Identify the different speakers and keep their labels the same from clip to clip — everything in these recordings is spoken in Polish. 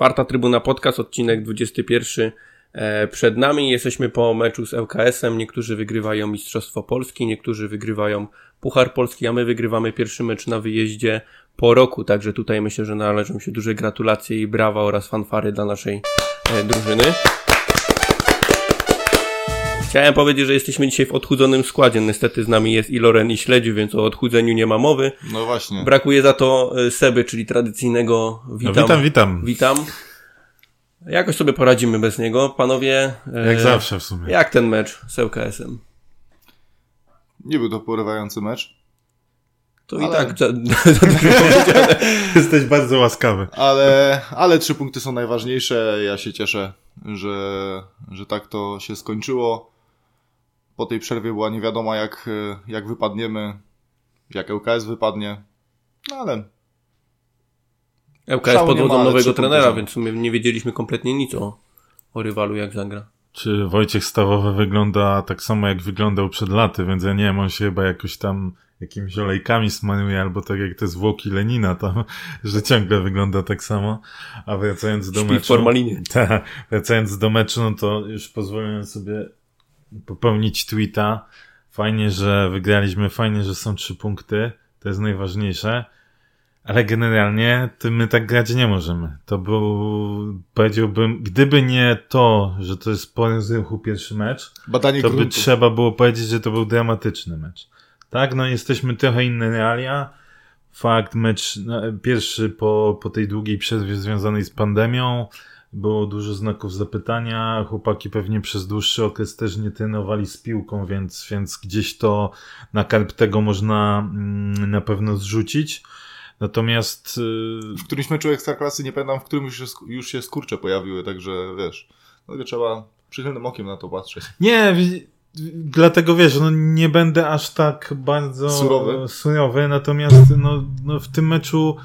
Speaker 1: Czwarta Trybuna Podcast, odcinek 21 e, przed nami. Jesteśmy po meczu z LKS-em. Niektórzy wygrywają Mistrzostwo Polski, niektórzy wygrywają Puchar Polski, a my wygrywamy pierwszy mecz na wyjeździe po roku. Także tutaj myślę, że należą się duże gratulacje i brawa oraz fanfary dla naszej e, drużyny. Chciałem powiedzieć, że jesteśmy dzisiaj w odchudzonym składzie. Niestety z nami jest i Loren i Śledziu, więc o odchudzeniu nie ma mowy.
Speaker 2: No właśnie.
Speaker 1: Brakuje za to e, Seby, czyli tradycyjnego witam.
Speaker 3: No witam, witam.
Speaker 1: Witam. Jakoś sobie poradzimy bez niego. Panowie,
Speaker 3: Jak
Speaker 1: e,
Speaker 3: zawsze w sumie.
Speaker 1: jak ten mecz z LKS-em?
Speaker 2: Nie był to porywający mecz,
Speaker 1: To i
Speaker 2: Ale-
Speaker 1: tak za.
Speaker 3: Jesteś bardzo łaskawy.
Speaker 2: ale, ale trzy punkty są najważniejsze. Ja się cieszę, że, że tak to się skończyło. Po tej przerwie była nie wiadoma jak, e, jak wypadniemy, jak LKS wypadnie. No ale
Speaker 1: podwodzą
Speaker 2: ma, ale
Speaker 1: nowego trenera, więc w sumie nie wiedzieliśmy kompletnie nic o, o rywalu, jak zagra.
Speaker 3: Czy Wojciech Stawowy wygląda tak samo jak wyglądał przed laty, więc ja nie wiem, on się chyba jakoś tam jakimiś olejkami smaruje, albo tak jak te zwłoki Lenina tam, że ciągle wygląda tak samo. A wracając do
Speaker 1: Śpi w
Speaker 3: meczu...
Speaker 1: formalinie.
Speaker 3: Ta, wracając do meczu, no to już pozwolę sobie popełnić tweeta. Fajnie, że wygraliśmy, fajnie, że są trzy punkty. To jest najważniejsze. Ale generalnie to my tak grać nie możemy. To był, powiedziałbym, gdyby nie to, że to jest po rozruchu pierwszy mecz,
Speaker 2: badanie
Speaker 3: to by trzeba było powiedzieć, że to był dramatyczny mecz. Tak, no jesteśmy trochę inne realia. Fakt, mecz no, pierwszy po, po tej długiej przerwie związanej z pandemią. Było dużo znaków zapytania. Chłopaki pewnie przez dłuższy okres też nie trenowali z piłką, więc, więc gdzieś to na karp tego można mm, na pewno zrzucić. Natomiast yy,
Speaker 2: W którymś meczu Ekstraklasy, nie pamiętam, w którym już się, już się skurcze pojawiły, także wiesz, dlatego trzeba przychylnym okiem na to patrzeć.
Speaker 3: Nie, dlatego wiesz, no nie będę aż tak bardzo
Speaker 2: Surowy?
Speaker 3: surowy natomiast no, no w tym meczu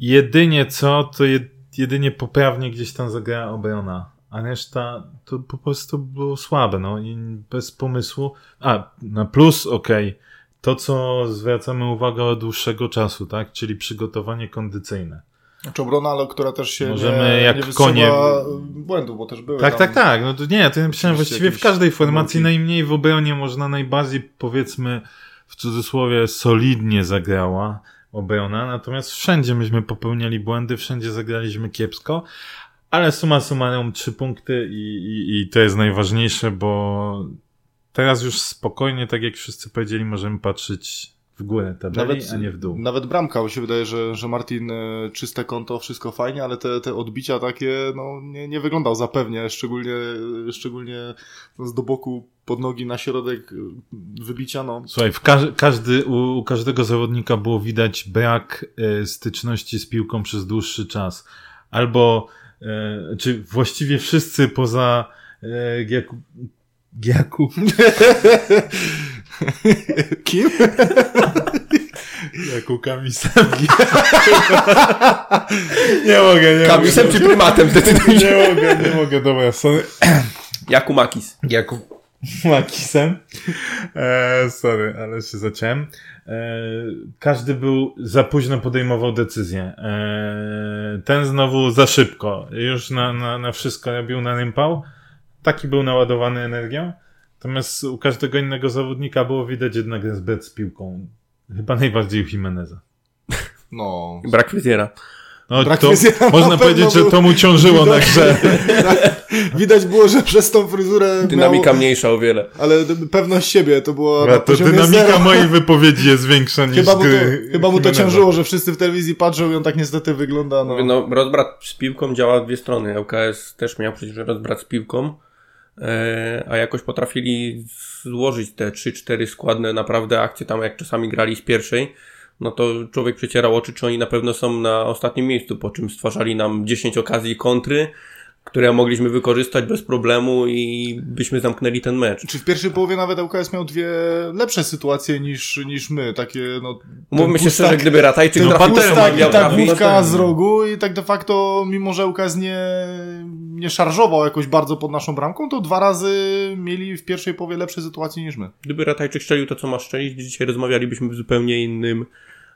Speaker 3: jedynie co, to jed, jedynie poprawnie gdzieś tam zagrała obrona, a reszta to po prostu było słabe, no i bez pomysłu. A, na plus, okej, to co zwracamy uwagę od dłuższego czasu, tak, czyli przygotowanie kondycyjne.
Speaker 2: Znaczy obrona, ale która też się
Speaker 3: Możemy
Speaker 2: nie,
Speaker 3: jak
Speaker 2: nie
Speaker 3: konie-
Speaker 2: błędów, bo też były
Speaker 3: Tak, tak, tak. No to nie, to ja myślałem właściwie w każdej formacji najmniej w obronie można najbardziej powiedzmy w cudzysłowie solidnie zagrała obrona, natomiast wszędzie myśmy popełniali błędy, wszędzie zagraliśmy kiepsko, ale suma summarum trzy punkty i, i, i to jest najważniejsze, bo teraz już spokojnie, tak jak wszyscy powiedzieli, możemy patrzeć w górę tabeli,
Speaker 2: Nawet,
Speaker 3: a nie w dół.
Speaker 2: nawet bramka, bo się wydaje, że, że Martin e, czyste konto, wszystko fajnie, ale te, te odbicia takie, no nie, nie wyglądał zapewnie, szczególnie, szczególnie z do boku pod nogi na środek e, wybicia, no.
Speaker 3: Słuchaj, w każ każdy, u, u każdego zawodnika było widać brak e, styczności z piłką przez dłuższy czas. Albo, e, czy właściwie wszyscy poza e, Giaku, Giaku,
Speaker 2: Kim?
Speaker 3: Jakukami sami. nie mogę, nie
Speaker 1: Kamisem
Speaker 3: mogę.
Speaker 1: czy prymatem zdecydujcie?
Speaker 3: Nie mogę, nie mogę, dobra, sorry.
Speaker 1: Jakumakis.
Speaker 3: Jakub Makisem. E, sorry, ale się zaciąłem. E, każdy był za późno podejmował decyzję. E, ten znowu za szybko. Już na, na, na wszystko robił na rympał. Taki był naładowany energią. Natomiast u każdego innego zawodnika było widać jednak zbyt z piłką. Chyba najbardziej u Jimeneza.
Speaker 2: No.
Speaker 1: Brak fryzjera.
Speaker 3: No,
Speaker 2: Brak
Speaker 3: to,
Speaker 2: fryzjera na
Speaker 3: można powiedzieć, że to mu ciążyło na grze.
Speaker 2: Widać było, że przez tą fryzurę
Speaker 1: Dynamika
Speaker 2: miał,
Speaker 1: mniejsza o wiele.
Speaker 2: ale pewność siebie to była na
Speaker 3: to dynamika
Speaker 2: zero.
Speaker 3: mojej wypowiedzi jest większa niż
Speaker 2: Chyba mu, to, chyba mu to ciążyło, że wszyscy w telewizji patrzą i on tak niestety wygląda, no.
Speaker 1: No, rozbrat z piłką działa w dwie strony. LKS też miał przecież rozbrat z piłką, a jakoś potrafili złożyć te 3-4 składne naprawdę akcje tam, jak czasami grali z pierwszej. No to człowiek przecierał oczy, czy oni na pewno są na ostatnim miejscu, po czym stwarzali nam 10 okazji kontry, które mogliśmy wykorzystać bez problemu i byśmy zamknęli ten mecz.
Speaker 2: Czy w pierwszej połowie nawet LKS miał dwie lepsze sytuacje niż, niż my, takie no...
Speaker 1: Mówmy się szczerze, gdyby Ratajczyk
Speaker 2: ten
Speaker 1: trafił, to
Speaker 2: pustak
Speaker 1: miał
Speaker 2: i ta główka z rogu i tak de facto, mimo że LKS nie, nie szarżował jakoś bardzo pod naszą bramką, to dwa razy mieli w pierwszej połowie lepsze sytuacje niż my.
Speaker 1: Gdyby Ratajczyk strzelił to, co ma strzelić, dzisiaj rozmawialibyśmy w zupełnie innym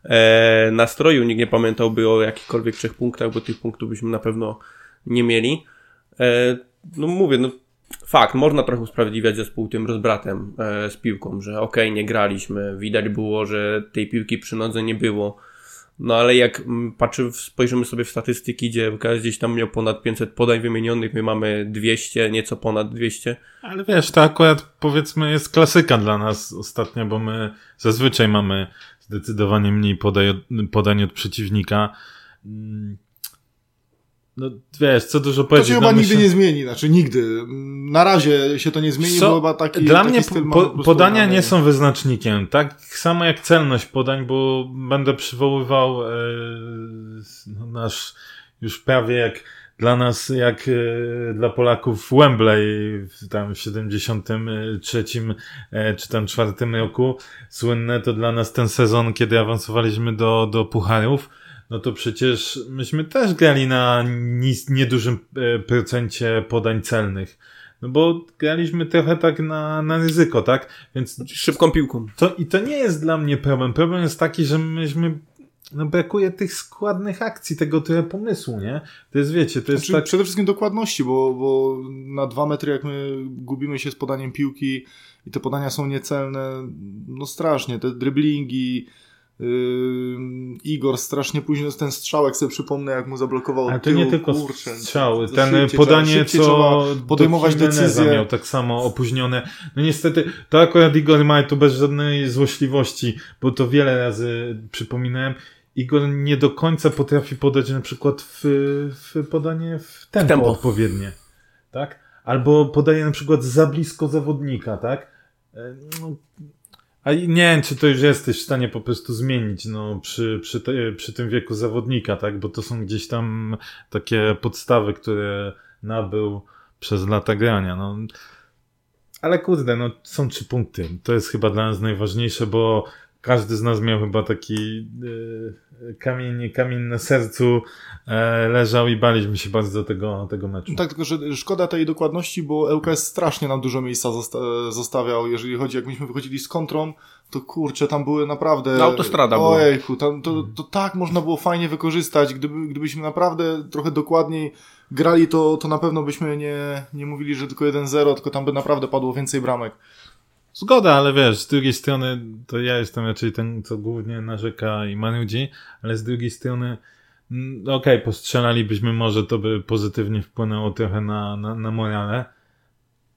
Speaker 1: e, nastroju. Nikt nie pamiętałby o jakichkolwiek trzech punktach, bo tych punktów byśmy na pewno nie mieli. E, no mówię, no fakt, można trochę usprawiedliwiać zespół tym rozbratem e, z piłką, że okej, okay, nie graliśmy, widać było, że tej piłki przy nodze nie było, no ale jak mm, patrzy, spojrzymy sobie w statystyki, gdzie gdzieś tam miał ponad 500 podań wymienionych, my mamy 200, nieco ponad 200.
Speaker 3: Ale wiesz, to akurat powiedzmy jest klasyka dla nas ostatnio, bo my zazwyczaj mamy zdecydowanie mniej podań, podań od przeciwnika. No wiesz, co dużo powiedzieć.
Speaker 2: To się
Speaker 3: no,
Speaker 2: chyba nigdy się... nie zmieni, znaczy nigdy. Na razie się to nie zmieni, co? bo chyba taki
Speaker 3: Dla
Speaker 2: taki
Speaker 3: mnie po, podania nie są wyznacznikiem, tak samo jak celność podań, bo będę przywoływał e, no, nasz już prawie jak dla nas, jak e, dla Polaków Wembley w tam 73 e, czy tam 4 roku słynne to dla nas ten sezon, kiedy awansowaliśmy do, do pucharów no to przecież myśmy też grali na niedużym e, procencie podań celnych. No bo graliśmy trochę tak na, na ryzyko, tak? Więc.
Speaker 1: Szybką piłką.
Speaker 3: To, I to nie jest dla mnie problem. Problem jest taki, że myśmy no brakuje tych składnych akcji, tego tyle pomysłu, nie? To jest, wiecie, to jest
Speaker 2: znaczy,
Speaker 3: tak...
Speaker 2: Przede wszystkim dokładności, bo, bo na dwa metry jak my gubimy się z podaniem piłki i te podania są niecelne, no strasznie, te driblingi, Yy, Igor strasznie późno ten strzałek sobie przypomnę, jak mu zablokował
Speaker 3: Ale to tył, nie tylko kurczę, strzały, ten szybciej, podanie, co
Speaker 2: podejmować decyzje.
Speaker 3: miał tak samo opóźnione. No niestety, to akurat Igor ma tu bez żadnej złośliwości, bo to wiele razy przypominałem. Igor nie do końca potrafi podać na przykład w, w podanie w tempo, w tempo odpowiednie. Tak? Albo podaje na przykład za blisko zawodnika, tak? E, no, a nie wiem, czy to już jesteś w stanie po prostu zmienić, no, przy, przy, te, przy tym wieku zawodnika, tak? Bo to są gdzieś tam takie podstawy, które nabył przez lata grania, no. Ale kurde, no, są trzy punkty. To jest chyba dla nas najważniejsze, bo każdy z nas miał chyba taki e, kamień, kamień na sercu e, leżał i baliśmy się bardzo tego, tego meczu.
Speaker 2: Tak, tylko że szkoda tej dokładności, bo ŁKS strasznie nam dużo miejsca zosta zostawiał, jeżeli chodzi, jak myśmy wychodzili z kontrą, to kurczę, tam były naprawdę...
Speaker 1: No, autostrada była.
Speaker 2: Ojejku, tam, to, to tak można było fajnie wykorzystać, gdyby, gdybyśmy naprawdę trochę dokładniej grali, to, to na pewno byśmy nie, nie mówili, że tylko 1-0, tylko tam by naprawdę padło więcej bramek.
Speaker 3: Zgoda, ale wiesz, z drugiej strony to ja jestem raczej ten, co głównie narzeka i manudzi, ale z drugiej strony mm, okej, okay, postrzelalibyśmy, może to by pozytywnie wpłynęło trochę na, na, na morale,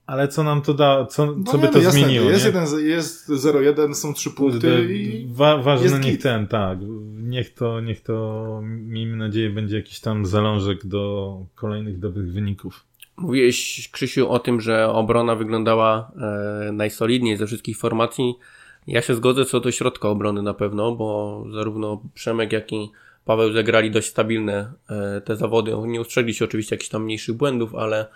Speaker 3: ale co nam to da, co, no co by to jasne, zmieniło?
Speaker 2: Jest, jeden, jest 0-1, są trzy punkty i
Speaker 3: wa, Ważne niech ten, tak, niech to, niech to, miejmy nadzieję, będzie jakiś tam zalążek do kolejnych dobrych wyników.
Speaker 1: Mówiłeś, Krzysiu, o tym, że obrona wyglądała e, najsolidniej ze wszystkich formacji. Ja się zgodzę co do środka obrony na pewno, bo zarówno Przemek, jak i Paweł zagrali dość stabilne e, te zawody. Nie ustrzegli się oczywiście jakichś tam mniejszych błędów, ale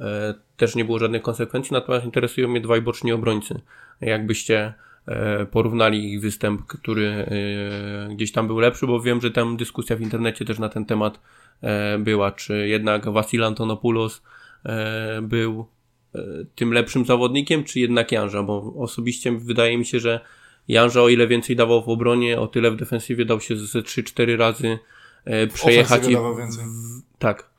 Speaker 1: e, też nie było żadnych konsekwencji. Natomiast interesują mnie dwaj boczni obrońcy. Jakbyście e, porównali ich występ, który e, gdzieś tam był lepszy, bo wiem, że tam dyskusja w internecie też na ten temat e, była, czy jednak Wasil Antonopoulos był e, tym lepszym zawodnikiem, czy jednak Janża, bo osobiście wydaje mi się, że Janża o ile więcej dawał w obronie, o tyle w defensywie dał się ze 3-4 razy e, przejechać.
Speaker 2: I w, więcej.
Speaker 1: tak.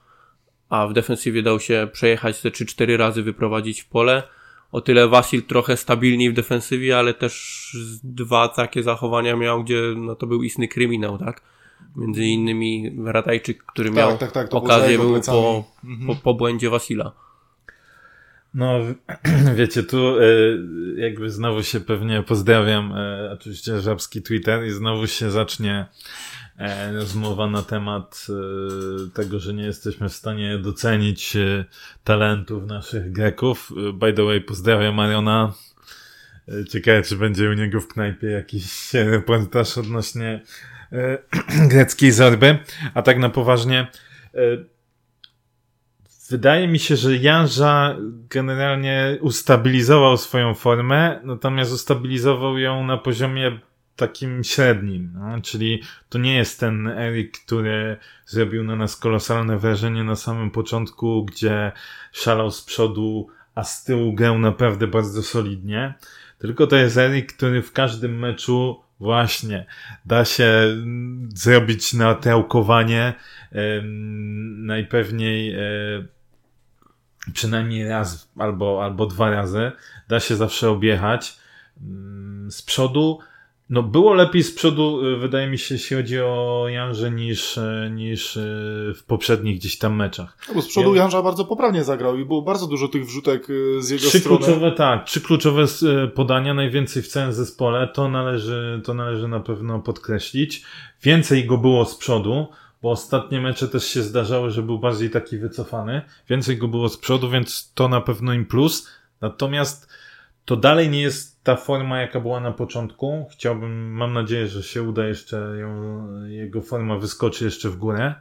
Speaker 1: A w defensywie dał się przejechać ze 3-4 razy, wyprowadzić w pole. O tyle Wasil trochę stabilniej w defensywie, ale też dwa takie zachowania miał, gdzie no to był istny kryminał, tak? Między innymi Ratajczyk, który tak, miał tak, tak, okazję był po, po, po błędzie Wasila.
Speaker 3: No, wiecie, tu e, jakby znowu się pewnie pozdrawiam, e, oczywiście żabski Twitter i znowu się zacznie e, rozmowa na temat tego, że nie jesteśmy w stanie docenić talentów naszych Greków. By the way, pozdrawiam Mariona. Ciekawe, czy będzie u niego w knajpie jakiś reportaż odnośnie greckiej zorby, a tak na poważnie. E, wydaje mi się, że Janża generalnie ustabilizował swoją formę, natomiast ustabilizował ją na poziomie takim średnim, no? czyli to nie jest ten Erik, który zrobił na nas kolosalne wrażenie na samym początku, gdzie szalał z przodu, a z tyłu grał naprawdę bardzo solidnie, tylko to jest Erik, który w każdym meczu właśnie da się zrobić na trałkowanie najpewniej e, przynajmniej raz albo, albo dwa razy. Da się zawsze objechać mm, z przodu. No było lepiej z przodu, y, wydaje mi się, jeśli chodzi o Janże niż, y, niż y, w poprzednich gdzieś tam meczach.
Speaker 2: No bo z przodu ja... Janża bardzo poprawnie zagrał i było bardzo dużo tych wrzutek z jego
Speaker 3: trzy
Speaker 2: strony.
Speaker 3: Kluczowe, tak, trzy kluczowe podania, najwięcej w całym zespole, to należy, to należy na pewno podkreślić. Więcej go było z przodu, bo ostatnie mecze też się zdarzały, że był bardziej taki wycofany. Więcej go było z przodu, więc to na pewno im plus. Natomiast to dalej nie jest ta forma, jaka była na początku. Chciałbym, mam nadzieję, że się uda jeszcze ją, jego forma wyskoczy jeszcze w górę.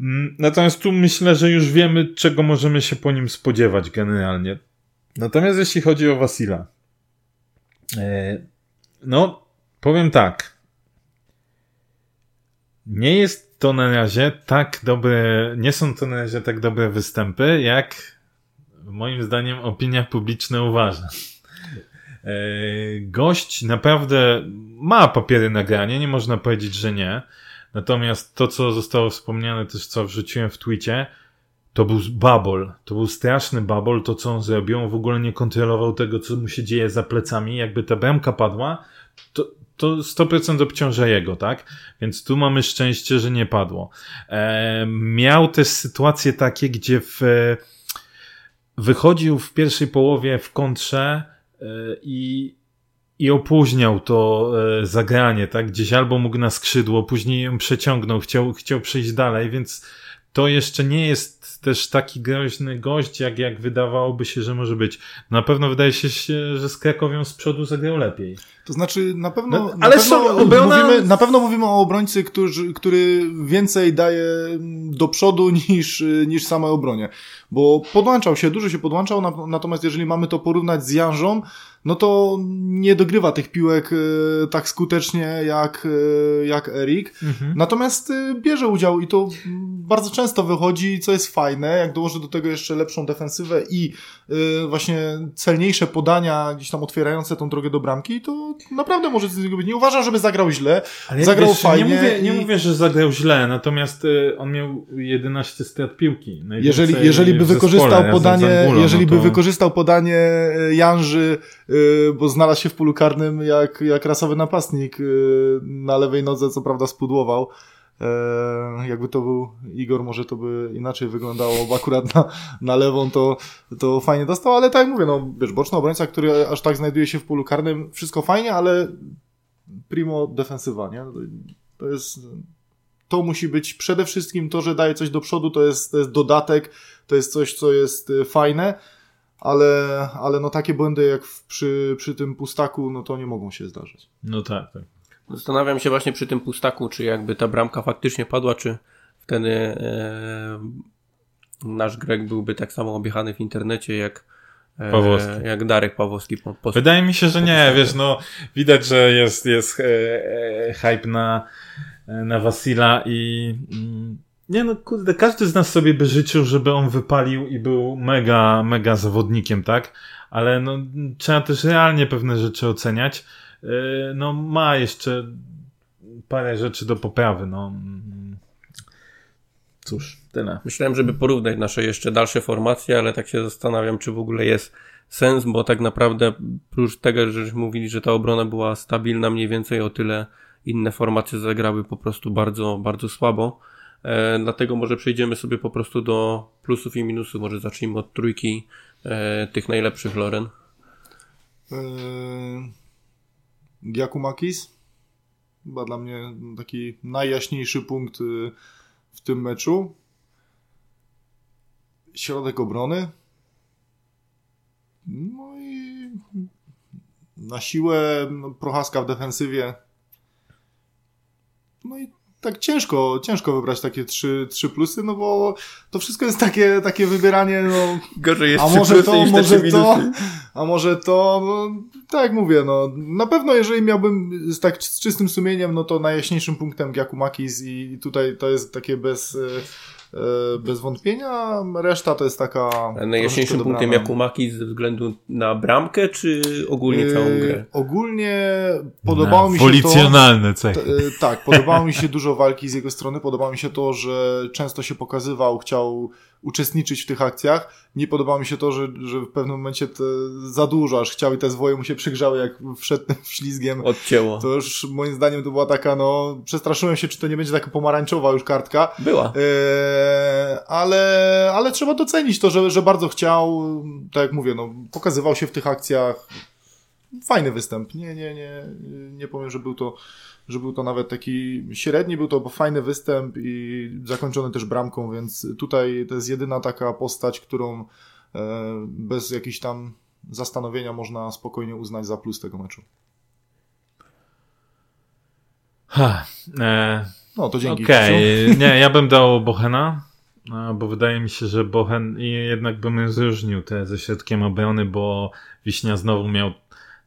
Speaker 3: Mm, natomiast tu myślę, że już wiemy, czego możemy się po nim spodziewać generalnie. Natomiast jeśli chodzi o Wasila, e, no, powiem tak. Nie jest to na razie tak dobre, nie są to na razie tak dobre występy, jak moim zdaniem opinia publiczna uważa. E, gość naprawdę ma papiery nagrania, nie można powiedzieć, że nie. Natomiast to, co zostało wspomniane, też co wrzuciłem w twicie, to był babol. To był straszny babol, to co on zrobił. On w ogóle nie kontrolował tego, co mu się dzieje za plecami. Jakby ta bramka padła, to, to 100% obciąża jego, tak? Więc tu mamy szczęście, że nie padło. E, miał też sytuacje takie, gdzie w, wychodził w pierwszej połowie w kontrze i, i opóźniał to e, zagranie, tak? Gdzieś albo mógł na skrzydło, później ją przeciągnął, chciał, chciał przejść dalej, więc to jeszcze nie jest też taki groźny gość, jak, jak wydawałoby się, że może być. Na pewno wydaje się, że z Krakowią z przodu zagrał lepiej.
Speaker 2: To znaczy, na pewno, no, ale na, pewno obrona... mówimy, na pewno mówimy o obrońcy, który, który więcej daje do przodu niż, niż samej obronie. Bo podłączał się, dużo się podłączał, natomiast jeżeli mamy to porównać z Janżą, no to nie dogrywa tych piłek e, tak skutecznie jak, e, jak Erik. Mhm. Natomiast bierze udział i to bardzo często wychodzi, co jest fajne, jak dołoży do tego jeszcze lepszą defensywę i właśnie celniejsze podania, gdzieś tam otwierające tą drogę do bramki, to naprawdę może z niego być. Nie uważam, żeby zagrał źle. Ale zagrał wiesz, fajnie.
Speaker 3: Nie mówię, i... nie mówię, że zagrał źle, natomiast on miał 11 strat piłki.
Speaker 2: Jeżeli, jeżeli by wykorzystał podanie, jeżeli no to... by wykorzystał podanie Janży Y, bo znalazł się w polu karnym jak, jak rasowy napastnik y, na lewej nodze, co prawda spudłował. E, jakby to był Igor, może to by inaczej wyglądało, bo akurat na, na lewą to, to fajnie dostał, ale tak jak mówię, no wiesz, boczny obrońca, który aż tak znajduje się w polu karnym, wszystko fajnie, ale primo defensywa, nie? To jest, to musi być przede wszystkim to, że daje coś do przodu, to jest, to jest dodatek, to jest coś, co jest y, fajne, ale, ale no takie błędy jak w, przy, przy tym pustaku, no to nie mogą się zdarzyć.
Speaker 3: No tak, tak.
Speaker 1: Zastanawiam się właśnie przy tym pustaku, czy jakby ta bramka faktycznie padła, czy wtedy e, nasz Grek byłby tak samo objechany w internecie jak e, Pawłowski. jak Darek Pawłowski. Po,
Speaker 3: po, Wydaje mi się, że nie, wiesz, no widać, że jest, jest e, e, hype na, na Wasila i mm, nie no, kurde, każdy z nas sobie by życzył, żeby on wypalił i był mega, mega zawodnikiem, tak? Ale no, trzeba też realnie pewne rzeczy oceniać. Yy, no, ma jeszcze parę rzeczy do poprawy, no. Cóż, tyle.
Speaker 1: Myślałem, żeby porównać nasze jeszcze dalsze formacje, ale tak się zastanawiam, czy w ogóle jest sens, bo tak naprawdę prócz tego, że mówili, że ta obrona była stabilna mniej więcej o tyle inne formacje zagrały po prostu bardzo, bardzo słabo. E, dlatego może przejdziemy sobie po prostu do plusów i minusów. Może zacznijmy od trójki e, tych najlepszych Loren.
Speaker 2: Eee, Giakumakis. Chyba dla mnie taki najjaśniejszy punkt y, w tym meczu. Środek obrony. No i na siłę Prochaska w defensywie. No i tak ciężko, ciężko wybrać takie trzy, trzy plusy, no bo to wszystko jest takie, takie wybieranie, no.
Speaker 1: Gorzej jest
Speaker 2: A może
Speaker 1: plusy
Speaker 2: to,
Speaker 1: niż
Speaker 2: może to, a może to, no, tak jak mówię, no, na pewno jeżeli miałbym z tak z czystym sumieniem, no to najjaśniejszym punktem Giacomakis i, i tutaj to jest takie bez, e, bez wątpienia, reszta to jest taka
Speaker 1: A Najjaśniejszym punktem. Jakumaki ze względu na bramkę, czy ogólnie całą
Speaker 2: Yy,
Speaker 1: grę?
Speaker 2: Ogólnie podobało
Speaker 3: Na
Speaker 2: mi się to...
Speaker 3: Policjonalne cechy.
Speaker 2: e, Tak, podobało mi się dużo walki z jego strony, podobało mi się to, że często się pokazywał, chciał uczestniczyć w tych akcjach. Nie podobało mi się to, że, że w pewnym momencie te za dużo aż chciał i te zwoje mu się przygrzały, jak wszedł tym ślizgiem.
Speaker 1: Odcięło.
Speaker 2: To już moim zdaniem to była taka, no, przestraszyłem się, czy to nie będzie taka pomarańczowa już kartka.
Speaker 1: Była.
Speaker 2: Eee, ale, ale trzeba docenić to, że, że bardzo chciał, tak jak mówię, no, pokazywał się w tych akcjach. Fajny występ. Nie, nie, nie, nie powiem, że był to, że był to nawet taki średni, był to fajny występ i zakończony też bramką, więc tutaj to jest jedyna taka postać, którą e, bez jakichś tam zastanowienia można spokojnie uznać za plus tego meczu.
Speaker 3: Ha, e,
Speaker 2: No to dzięki.
Speaker 3: Okej,
Speaker 2: Krzysiu.
Speaker 3: nie, ja bym dał Bochena, a, bo wydaje mi się, że Bochen i jednak bym rozróżnił te ze środkiem obrony, bo Wiśnia znowu miał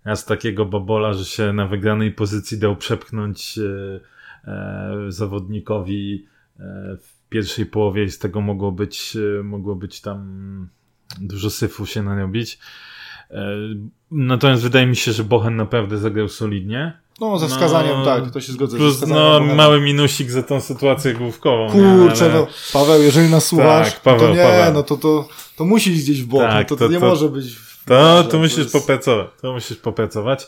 Speaker 3: raz takiego babola, że się na wygranej pozycji dał przepchnąć e, e, zawodnikowi e, w pierwszej połowie i z tego mogło być, mogło być tam dużo syfu się narobić. Natomiast wydaje mi się, że Bochen naprawdę zagrał solidnie.
Speaker 2: No, ze
Speaker 3: No,
Speaker 2: wskazaniem, tak, to się zgodzę.
Speaker 3: Plus, no,
Speaker 2: Bohena.
Speaker 3: mały minusik za tą sytuację główkową.
Speaker 2: Kurczę,
Speaker 3: Ale-
Speaker 2: no, Paweł, jeżeli nas słuchasz,
Speaker 3: Tak, Paweł,
Speaker 2: to nie,
Speaker 3: Paweł.
Speaker 2: no to, to, to musi iść gdzieś w bok,
Speaker 3: Tak,
Speaker 2: no to, to,
Speaker 3: to-
Speaker 2: nie
Speaker 3: to-
Speaker 2: może być.
Speaker 3: To, to musisz
Speaker 2: jest-
Speaker 3: popracować. To musisz popracować.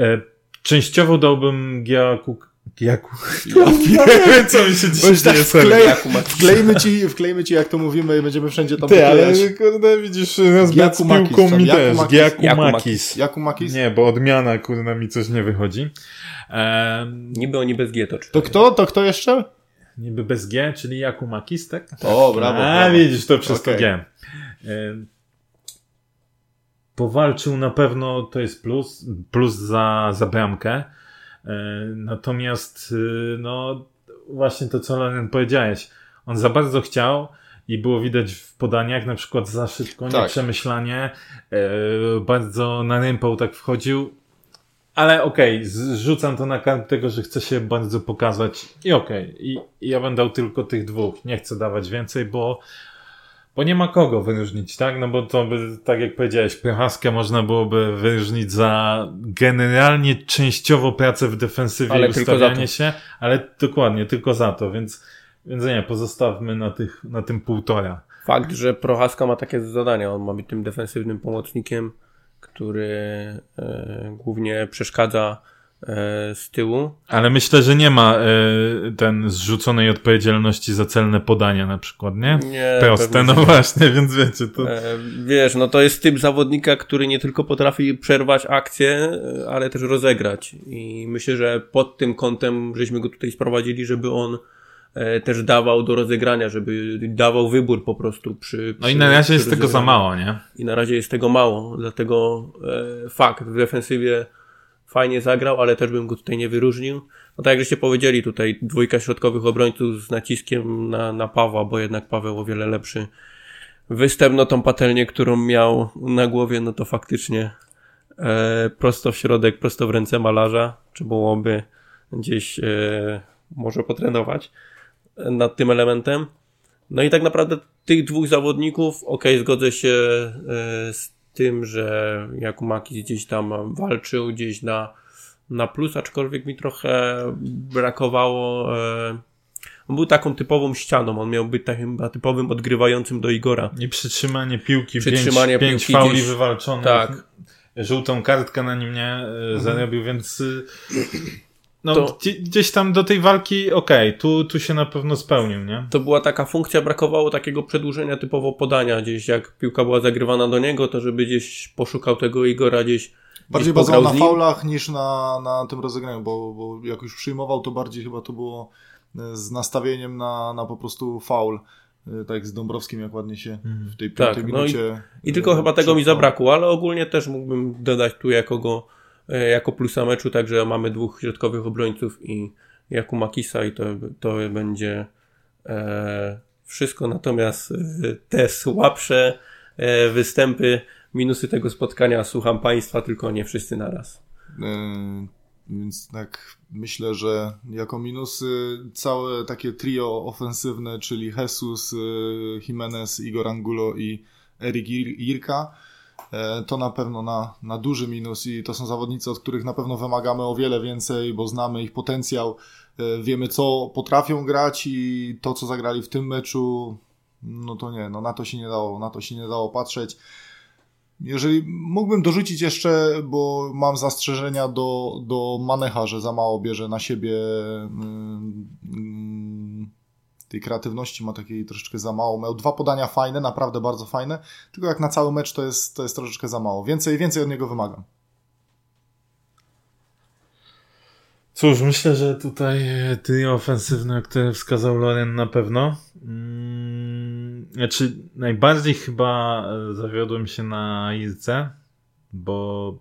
Speaker 3: E, częściowo dałbym Giaku... Giaku... Ja wiem, co mi się dzisiaj
Speaker 2: tak
Speaker 3: dzieje,
Speaker 2: wklej, wklejmy, ci, wklejmy ci, jak to mówimy i będziemy wszędzie tam
Speaker 3: Ty, ale kurde, widzisz, rozbiec z piłką mi też. Giakumakis.
Speaker 2: Jakumakis?
Speaker 3: Nie, bo odmiana, kurde, mi coś nie wychodzi. E,
Speaker 1: Niby oni bez G to
Speaker 2: To
Speaker 1: czytają.
Speaker 2: kto? To kto jeszcze?
Speaker 3: niby bez G, czyli Jakumakis, tak?
Speaker 2: O, brawo.
Speaker 3: A,
Speaker 2: brawo.
Speaker 3: widzisz, to przez to
Speaker 2: Okej.
Speaker 3: G. E, Powalczył na pewno, to jest plus, plus za, za bramkę. E, Natomiast, y, no, właśnie to, co Loren powiedziałeś, on za bardzo chciał i było widać w podaniach, na przykład za szybko,
Speaker 2: Tak.
Speaker 3: nieprzemyślanie, e, bardzo na rympał tak wchodził, ale okej, zrzucam to na kartę tego, że chce się bardzo pokazać i okej, i, i ja będę dał tylko tych dwóch, nie chcę dawać więcej, bo bo nie ma kogo wyróżnić, tak? No bo to by, tak jak powiedziałeś, Prochaskę można byłoby wyróżnić za generalnie częściowo pracę w defensywie
Speaker 1: Ale
Speaker 3: i ustawianie się, ale dokładnie, tylko za to, więc, więc nie, pozostawmy na, tych, na tym półtora.
Speaker 1: Fakt, że Prochaska ma takie zadania. On ma być tym defensywnym pomocnikiem, który e, głównie przeszkadza z tyłu.
Speaker 3: Ale myślę, że nie ma y, ten zrzuconej odpowiedzialności za celne podania na przykład, nie?
Speaker 1: Nie,
Speaker 3: Proste, no
Speaker 1: nie.
Speaker 3: właśnie, więc wiecie, to...
Speaker 1: E, wiesz, no to jest typ zawodnika, który nie tylko potrafi przerwać akcję, e, ale też rozegrać. I myślę, że pod tym kątem żeśmy go tutaj sprowadzili, żeby on e, też dawał do rozegrania, żeby dawał wybór po prostu przy.
Speaker 3: No i
Speaker 1: przy-
Speaker 3: na razie
Speaker 1: przy
Speaker 3: jest tego za mało, nie?
Speaker 1: I na razie jest tego mało, dlatego e, fakt, w defensywie fajnie zagrał, ale też bym go tutaj nie wyróżnił. No tak jak żeście powiedzieli, tutaj dwójka środkowych obrońców z naciskiem na, na Pawła, bo jednak Paweł o wiele lepszy występ, no tą patelnię, którą miał na głowie, no to faktycznie e, prosto w środek, prosto w ręce malarza, trzeba byłoby gdzieś e, może potrenować e, nad tym elementem. No i tak naprawdę tych dwóch zawodników, okej, zgodzę się e, z tym, że Jakumaki gdzieś tam walczył gdzieś na, na plus, aczkolwiek mi trochę brakowało. E, on był taką typową ścianą, on miał być takim typowym odgrywającym do Igora.
Speaker 3: I przytrzymanie piłki,
Speaker 1: Przytrzymanie
Speaker 3: pięć, pięć
Speaker 1: piłki
Speaker 3: fauli
Speaker 1: gdzieś-
Speaker 3: wywalczonych.
Speaker 1: Tak.
Speaker 3: Żółtą kartkę na nim nie e, zarobił, więc y, no,
Speaker 1: To-
Speaker 3: gdzie, gdzieś tam do tej walki, okej, tu, tu się na pewno spełnił, nie?
Speaker 1: To była taka funkcja, brakowało takiego przedłużenia typowo podania, gdzieś jak piłka była zagrywana do niego, to żeby gdzieś poszukał tego Igora gdzieś.
Speaker 2: Bardziej bazował na faulach niż na, na tym rozegraniu, bo, bo jak już przyjmował, to bardziej chyba to było e, z nastawieniem na, na po prostu faul. E, Tak jak z Dąbrowskim, jak ładnie się w tej
Speaker 1: Tak,
Speaker 2: piątej
Speaker 1: no i-
Speaker 2: minucie...
Speaker 1: I tylko
Speaker 2: e,
Speaker 1: chyba tego mi zabrakło, ale ogólnie też mógłbym dodać tu jako go, jako plusa meczu, także mamy dwóch środkowych obrońców i Jakumakisa i to, to będzie e, wszystko. Natomiast e, te słabsze e, występy, minusy tego spotkania słucham Państwa, tylko nie wszyscy naraz.
Speaker 2: E, więc tak myślę, że jako minusy całe takie trio ofensywne, czyli Jesus, Jimenez, Igor Angulo i Erik Irka, to na pewno na, na duży minus i to są zawodnicy, od których na pewno wymagamy o wiele więcej, bo znamy ich potencjał, wiemy co potrafią grać i to co zagrali w tym meczu, no to nie, no na to się nie dało, na to się nie dało patrzeć. Jeżeli mógłbym dorzucić jeszcze, bo mam zastrzeżenia do, do Manecha, że za mało bierze na siebie mm, tej kreatywności, ma takiej troszeczkę za mało. Miał dwa podania fajne, naprawdę bardzo fajne, tylko jak na cały mecz to jest, to jest troszeczkę za mało. Więcej, więcej od niego wymagam.
Speaker 3: Cóż, myślę, że tutaj ty ofensywne, które wskazał Loren na pewno. Hmm, znaczy, najbardziej chyba zawiodłem się na Ilce, bo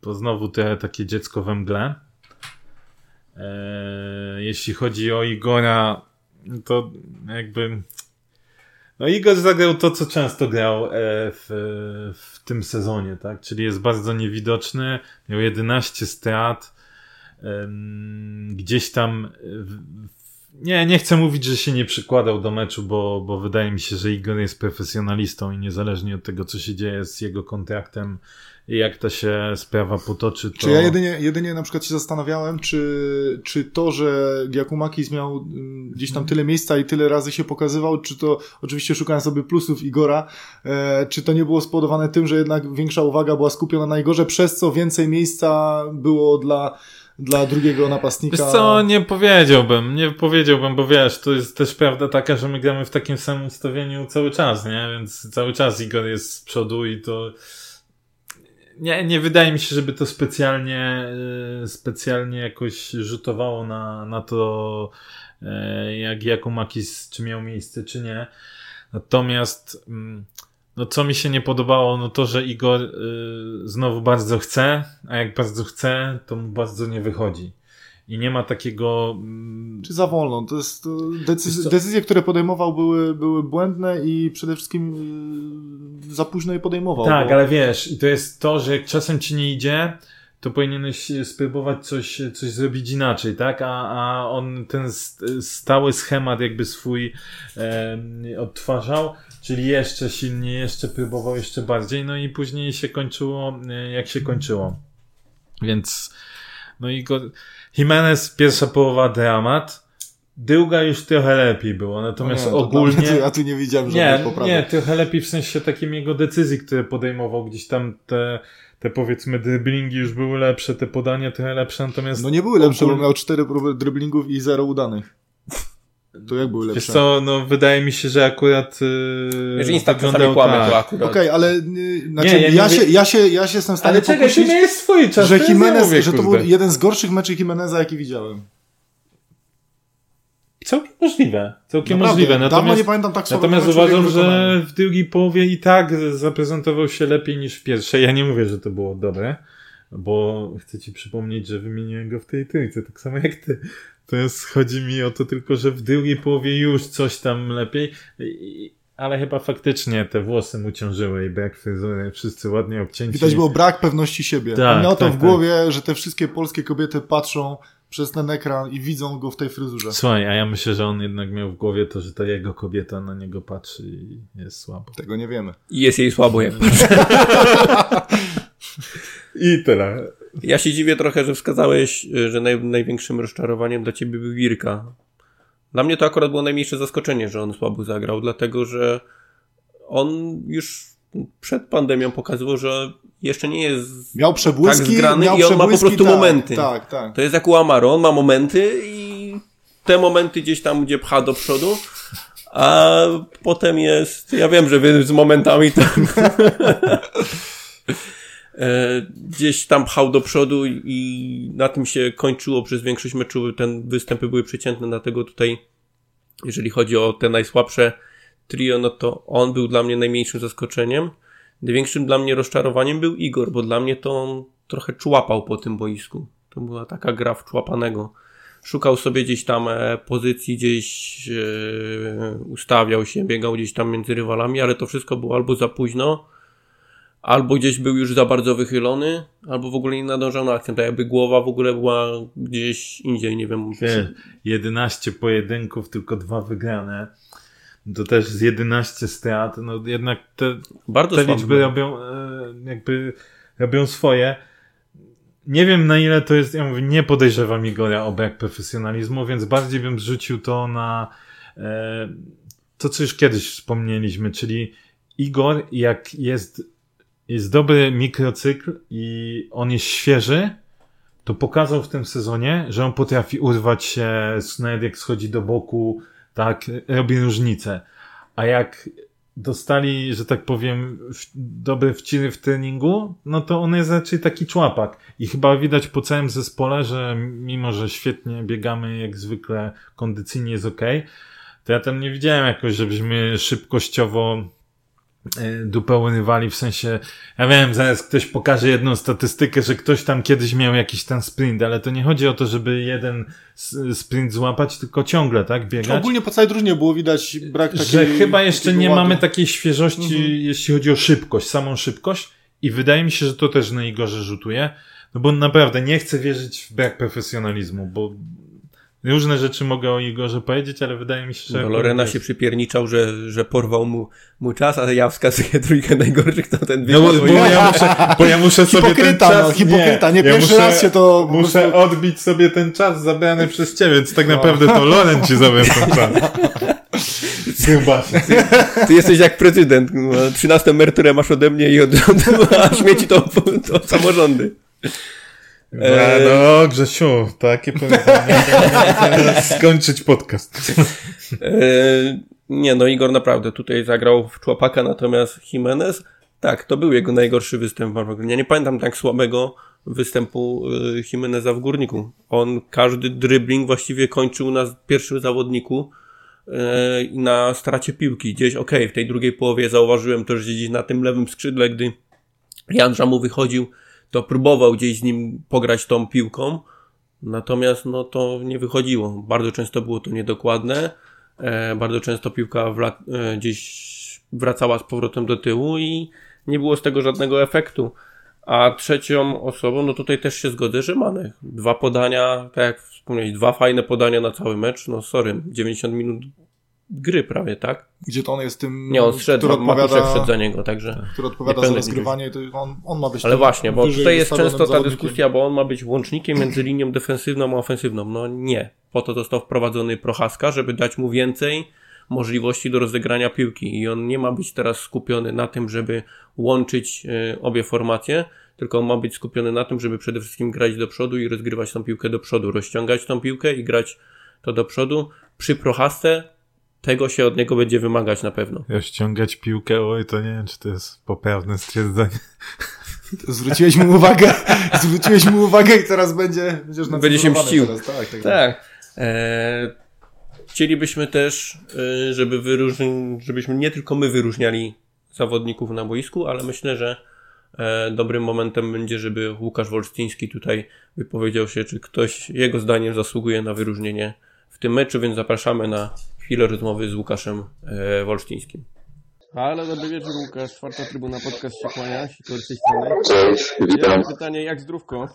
Speaker 3: to znowu trochę takie dziecko we mgle. Eee, jeśli chodzi o Igora, to jakby. No, Igor zagrał to, co często grał e, w, w tym sezonie, tak? Czyli jest bardzo niewidoczny, miał 11 strat gdzieś tam nie, nie chcę mówić, że się nie przykładał do meczu, bo, bo wydaje mi się, że Igor jest profesjonalistą i niezależnie od tego, co się dzieje z jego kontraktem i jak ta się sprawa potoczy, to...
Speaker 2: Czy ja jedynie, jedynie na przykład się zastanawiałem, czy, czy to, że Giakumakis miał mm, gdzieś tam tyle miejsca i tyle razy się pokazywał, czy to, oczywiście szukałem sobie plusów Igora, e, czy to nie było spowodowane tym, że jednak większa uwaga była skupiona na Igorze, przez co więcej miejsca było dla dla drugiego napastnika.
Speaker 3: Wiesz co, nie powiedziałbym, nie powiedziałbym, bo wiesz, to jest też prawda taka, że my gramy w takim samym ustawieniu cały czas, nie? Więc cały czas Igor jest z przodu i to nie, nie wydaje mi się, żeby to specjalnie e, specjalnie jakoś rzutowało na, na to, e, jak Jakumakis czy miał miejsce, czy nie. Natomiast mm, no co mi się nie podobało, no to, że Igor y, znowu bardzo chce, a jak bardzo chce, to mu bardzo nie wychodzi. I nie ma takiego.
Speaker 2: Mm, Czy za wolno? To jest to decyzje, decyzje, które podejmował, były, były błędne i przede wszystkim y, za późno je podejmował.
Speaker 3: Tak, bo... ale wiesz, i to jest to, że jak czasem ci nie idzie, to powinieneś spróbować coś, coś zrobić inaczej, tak? A, a on ten stały schemat jakby swój e, odtwarzał Czyli jeszcze silniej, jeszcze próbował jeszcze bardziej, no i później się kończyło, e, jak się kończyło. Więc, no i go, Jimenez, pierwsza połowa dramat, druga już trochę lepiej było, natomiast no nie, ogólnie...
Speaker 2: Ja tu, ja tu nie widziałem
Speaker 3: żadnej poprawy. Nie, trochę lepiej w sensie takim jego decyzji, które podejmował gdzieś tam te, te powiedzmy driblingi już były lepsze, te podania trochę lepsze, natomiast...
Speaker 2: No nie były lepsze, ogólnie... bo miał cztery próby driblingów i zero udanych. To jak były lepsze?
Speaker 3: Wiesz co, no wydaje mi się, że akurat
Speaker 1: yy, Wiesz, Insta czasami kłamie tak. to akurat.
Speaker 2: Okej, okay, ale yy, znaczy, nie, ja, ja, się, ja, się, ja się jestem w stanie
Speaker 3: Ale czekaj, ty miałeś swój czas,
Speaker 2: że, Jimenez, mówię, że to był jeden z gorszych meczy Jimeneza, jaki widziałem.
Speaker 3: Całkiem możliwe. Całkiem Naprawdę, możliwe.
Speaker 2: Natomiast, nie pamiętam tak
Speaker 3: Natomiast uważam, że w drugiej połowie i tak zaprezentował się lepiej niż w pierwszej. Ja nie mówię, że to było dobre, bo chcę ci przypomnieć, że wymieniłem go w tej trójce, tak samo jak ty. To jest, chodzi mi o to tylko, że w drugiej połowie już coś tam lepiej, ale chyba faktycznie te włosy mu ciążyły i brak fryzury, wszyscy ładnie obcięci.
Speaker 2: Widać było brak pewności siebie. Tak, miał to tak, w tak. głowie, że te wszystkie polskie kobiety patrzą przez ten ekran i widzą go w tej fryzurze.
Speaker 3: Słuchaj, a ja myślę, że on jednak miał w głowie to, że ta jego kobieta na niego patrzy i jest słabo.
Speaker 2: Tego nie wiemy.
Speaker 1: I jest jej słabo, jak patrzy.
Speaker 3: I tyle.
Speaker 1: Ja się dziwię trochę, że wskazałeś, że naj, największym rozczarowaniem dla ciebie był Wirka. Dla mnie to akurat było najmniejsze zaskoczenie, że on słabo zagrał, dlatego że on już przed pandemią pokazywał, że jeszcze nie jest
Speaker 2: miał przebłyski,
Speaker 1: tak zgrany
Speaker 2: miał
Speaker 1: i on ma po prostu
Speaker 2: tak,
Speaker 1: momenty.
Speaker 2: Tak, tak.
Speaker 1: To jest jak u Amaro, on ma momenty i te momenty gdzieś tam, gdzie pcha do przodu, a potem jest, ja wiem, że wy z momentami tam E, gdzieś tam pchał do przodu i na tym się kończyło przez większość meczu. Ten występy były przeciętne, dlatego tutaj, jeżeli chodzi o te najsłabsze trio, no to on był dla mnie najmniejszym zaskoczeniem. Największym dla mnie rozczarowaniem był Igor, bo dla mnie to on trochę człapał po tym boisku. To była taka gra w człapanego. szukał sobie gdzieś tam e, pozycji, gdzieś e, ustawiał się, biegał gdzieś tam między rywalami, ale to wszystko było albo za późno, albo gdzieś był już za bardzo wychylony, albo w ogóle nie nadążał na akcję. Tak jakby głowa w ogóle była gdzieś indziej, nie wiem.
Speaker 3: Wie, 11 pojedynków, tylko dwa wygrane. To też z 11 strat, no jednak te,
Speaker 1: bardzo
Speaker 3: te liczby robią, e, jakby robią swoje. Nie wiem na ile to jest, ja mówię, nie podejrzewam Igora o brak profesjonalizmu, więc bardziej bym zrzucił to na e, to, co już kiedyś wspomnieliśmy, czyli Igor, jak jest, jest dobry mikrocykl i on jest świeży, to pokazał w tym sezonie, że on potrafi urwać się, nawet jak schodzi do boku, tak, robi różnicę. A jak dostali, że tak powiem, w, dobre wciry w treningu, no to on jest raczej taki człapak. I chyba widać po całym zespole, że mimo, że świetnie biegamy, jak zwykle kondycyjnie jest ok, to ja tam nie widziałem jakoś, żebyśmy szybkościowo E, dupę rywali, w sensie, ja wiem, zaraz ktoś pokaże jedną statystykę, że ktoś tam kiedyś miał jakiś ten sprint, ale to nie chodzi o to, żeby jeden sprint złapać, tylko ciągle, tak, biegać.
Speaker 2: Ogólnie po całej drużynie było widać brak takiej...
Speaker 3: Że chyba jeszcze nie mamy takiej świeżości, mhm. jeśli chodzi o szybkość, samą szybkość i wydaje mi się, że to też na Igorze rzutuje, no bo naprawdę nie chcę wierzyć w brak profesjonalizmu, bo Różne rzeczy mogę o Igorze powiedzieć, ale wydaje mi się, że...
Speaker 1: No, Lorena się przypierniczał, że, że porwał mu, mu czas, a ja wskazuję trójkę najgorszych, to ten
Speaker 3: No bo, bo, ja muszę, bo ja muszę sobie ten czas...
Speaker 2: No, hipokryta, nie, nie pierwszy muszę, raz się to...
Speaker 3: Muszę odbić sobie ten czas zabrany przez ciebie, więc tak no. naprawdę to Loren ci zabrał ten czas.
Speaker 1: Chyba. Ty, ty jesteś jak prezydent. 13 emeryturę masz ode mnie i od, a śmieci to, to samorządy.
Speaker 3: E, no, Grzesiu, takie powiedzenie. skończyć podcast.
Speaker 1: E, nie, no Igor naprawdę tutaj zagrał w człopaka, natomiast Jimenez, tak, to był jego najgorszy występ w Ja nie pamiętam tak słabego występu e, Jimeneza w Górniku. On każdy dribbling właściwie kończył na pierwszym zawodniku i na stracie piłki. Gdzieś, okej, okay, w tej drugiej połowie zauważyłem to, że gdzieś na tym lewym skrzydle, gdy Jan mu wychodził, to próbował gdzieś z nim pograć tą piłką, natomiast no to nie wychodziło. Bardzo często było to niedokładne, e, bardzo często piłka e, gdzieś wracała z powrotem do tyłu i nie było z tego żadnego efektu. A trzecią osobą, no tutaj też się zgodzę, że. Dwa podania, tak jak wspomniałeś, dwa fajne podania na cały mecz, no sorry, 90 minut gry prawie, tak?
Speaker 2: Gdzie to on jest tym,
Speaker 1: Nie, on szedł, który odpowiada, szedł za niego, także...
Speaker 2: Który odpowiada za rozgrywanie, to on, on ma być...
Speaker 1: Ale właśnie, bo tutaj jest często ta dyskusja, bo on ma być łącznikiem między linią defensywną a ofensywną. No nie. Po to został wprowadzony Prochaska, żeby dać mu więcej możliwości do rozegrania piłki i on nie ma być teraz skupiony na tym, żeby łączyć y, obie formacje, tylko on ma być skupiony na tym, żeby przede wszystkim grać do przodu i rozgrywać tą piłkę do przodu, rozciągać tą piłkę i grać to do przodu. Przy Prochasce tego się od niego będzie wymagać na pewno.
Speaker 3: Ja ściągać piłkę, oj, to nie wiem, czy to jest poprawne stwierdzenie.
Speaker 2: Zwróciłeś mu uwagę, zwróciłeś mu uwagę i teraz będzie,
Speaker 1: będziesz Będzie się mścił. Teraz. Tak, tak. tak. E, chcielibyśmy też, e, żeby wyróżnić, żebyśmy nie tylko my wyróżniali zawodników na boisku, ale myślę, że e, dobrym momentem będzie, żeby Łukasz Wolsztyński tutaj wypowiedział się, czy ktoś jego zdaniem zasługuje na wyróżnienie w tym meczu, więc zapraszamy na chwilę rozmowy z Łukaszem e, Wolsztyńskim. Halo, dobry wieczór Łukasz, czwarta trybuna podcast się kłania,
Speaker 4: Cześć, witam.
Speaker 1: pytanie, jak zdrówko?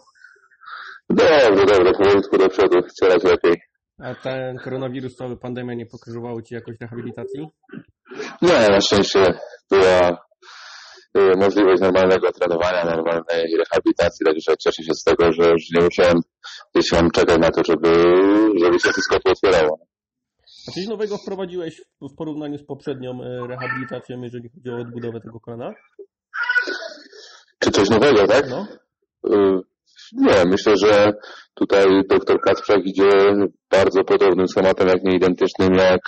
Speaker 4: Dobrze, dobrze, powolutku do przodu, coraz lepiej.
Speaker 1: A ten koronawirus, cała pandemia nie pokrzyżowało Ci jakoś rehabilitacji?
Speaker 4: Nie, na szczęście była y, możliwość normalnego trenowania, normalnej rehabilitacji, także cieszę się z tego, że już nie musiałem gdzieś tam czekać na to, żeby, żeby się wszystko otwierało.
Speaker 1: A coś nowego wprowadziłeś w porównaniu z poprzednią e, rehabilitacją, jeżeli chodzi o odbudowę tego kolana?
Speaker 4: Czy coś nowego, tak? No. Y, nie, myślę, że tutaj doktor Kacprzak idzie bardzo podobnym schematem, jak nie identycznym, jak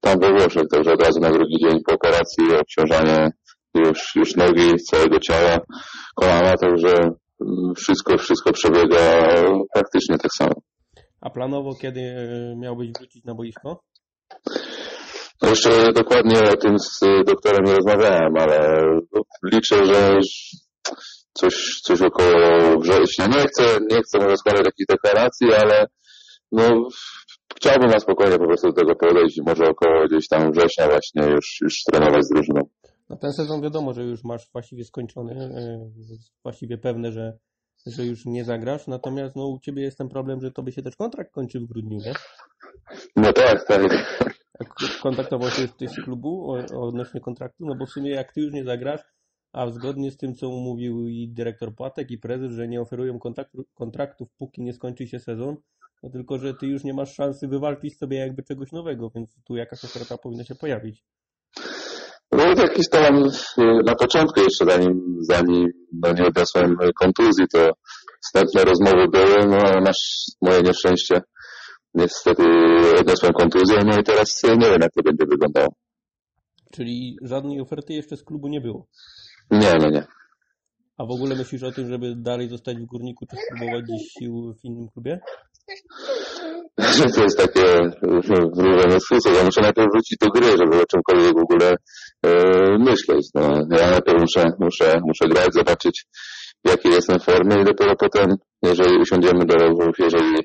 Speaker 4: tam we Włoszech. Także od razu na drugi dzień po operacji obciążanie już, już nogi, całego ciała, kolana, także mm, wszystko, wszystko przebiega praktycznie tak samo.
Speaker 1: A planowo kiedy e, miałbyś wrócić na boisko?
Speaker 4: No jeszcze dokładnie o tym z doktorem nie rozmawiałem, ale liczę, że coś, coś około września. Nie chcę, nie chcę może składać takich deklaracji, ale no chciałbym na spokojnie po prostu do tego podejść i może około gdzieś tam września właśnie już, już trenować z drużyną.
Speaker 1: Na ten sezon wiadomo, że już masz właściwie skończony, e, właściwie pewne, że, że już nie zagrasz, natomiast no, u Ciebie jest ten problem, że Tobie się też kontrakt kończy w grudniu, nie?
Speaker 4: No tak, tak.
Speaker 1: Kontaktował się ktoś z klubu odnośnie kontraktu? No bo w sumie jak Ty już nie zagrasz, a zgodnie z tym, co mówił i dyrektor Płatek i prezes, że nie oferują kontraktów, póki nie skończy się sezon, no tylko, że Ty już nie masz szansy wywalczyć sobie jakby czegoś nowego, więc tu jakaś oferta powinna się pojawić.
Speaker 4: No jakiś tam na początku jeszcze zanim, zanim no, nie odniosłem kontuzji, to wstępne rozmowy były, no masz moje nieszczęście. Niestety odniosłem kontuzję, no i teraz nie wiem jak to będzie wyglądało.
Speaker 1: Czyli żadnej oferty jeszcze z klubu nie było?
Speaker 4: Nie, nie, nie.
Speaker 1: A w ogóle myślisz o tym, żeby dalej zostać w Górniku, czy spróbować gdzieś sił w innym klubie?
Speaker 4: To jest takie wróżenie z fusów. Ja muszę najpierw wrócić do gry, żeby o czymkolwiek w ogóle e, myśleć. No, ja najpierw muszę, muszę, muszę grać, zobaczyć w jakiej jestem formie i dopiero potem, jeżeli usiądziemy do rozmów, jeżeli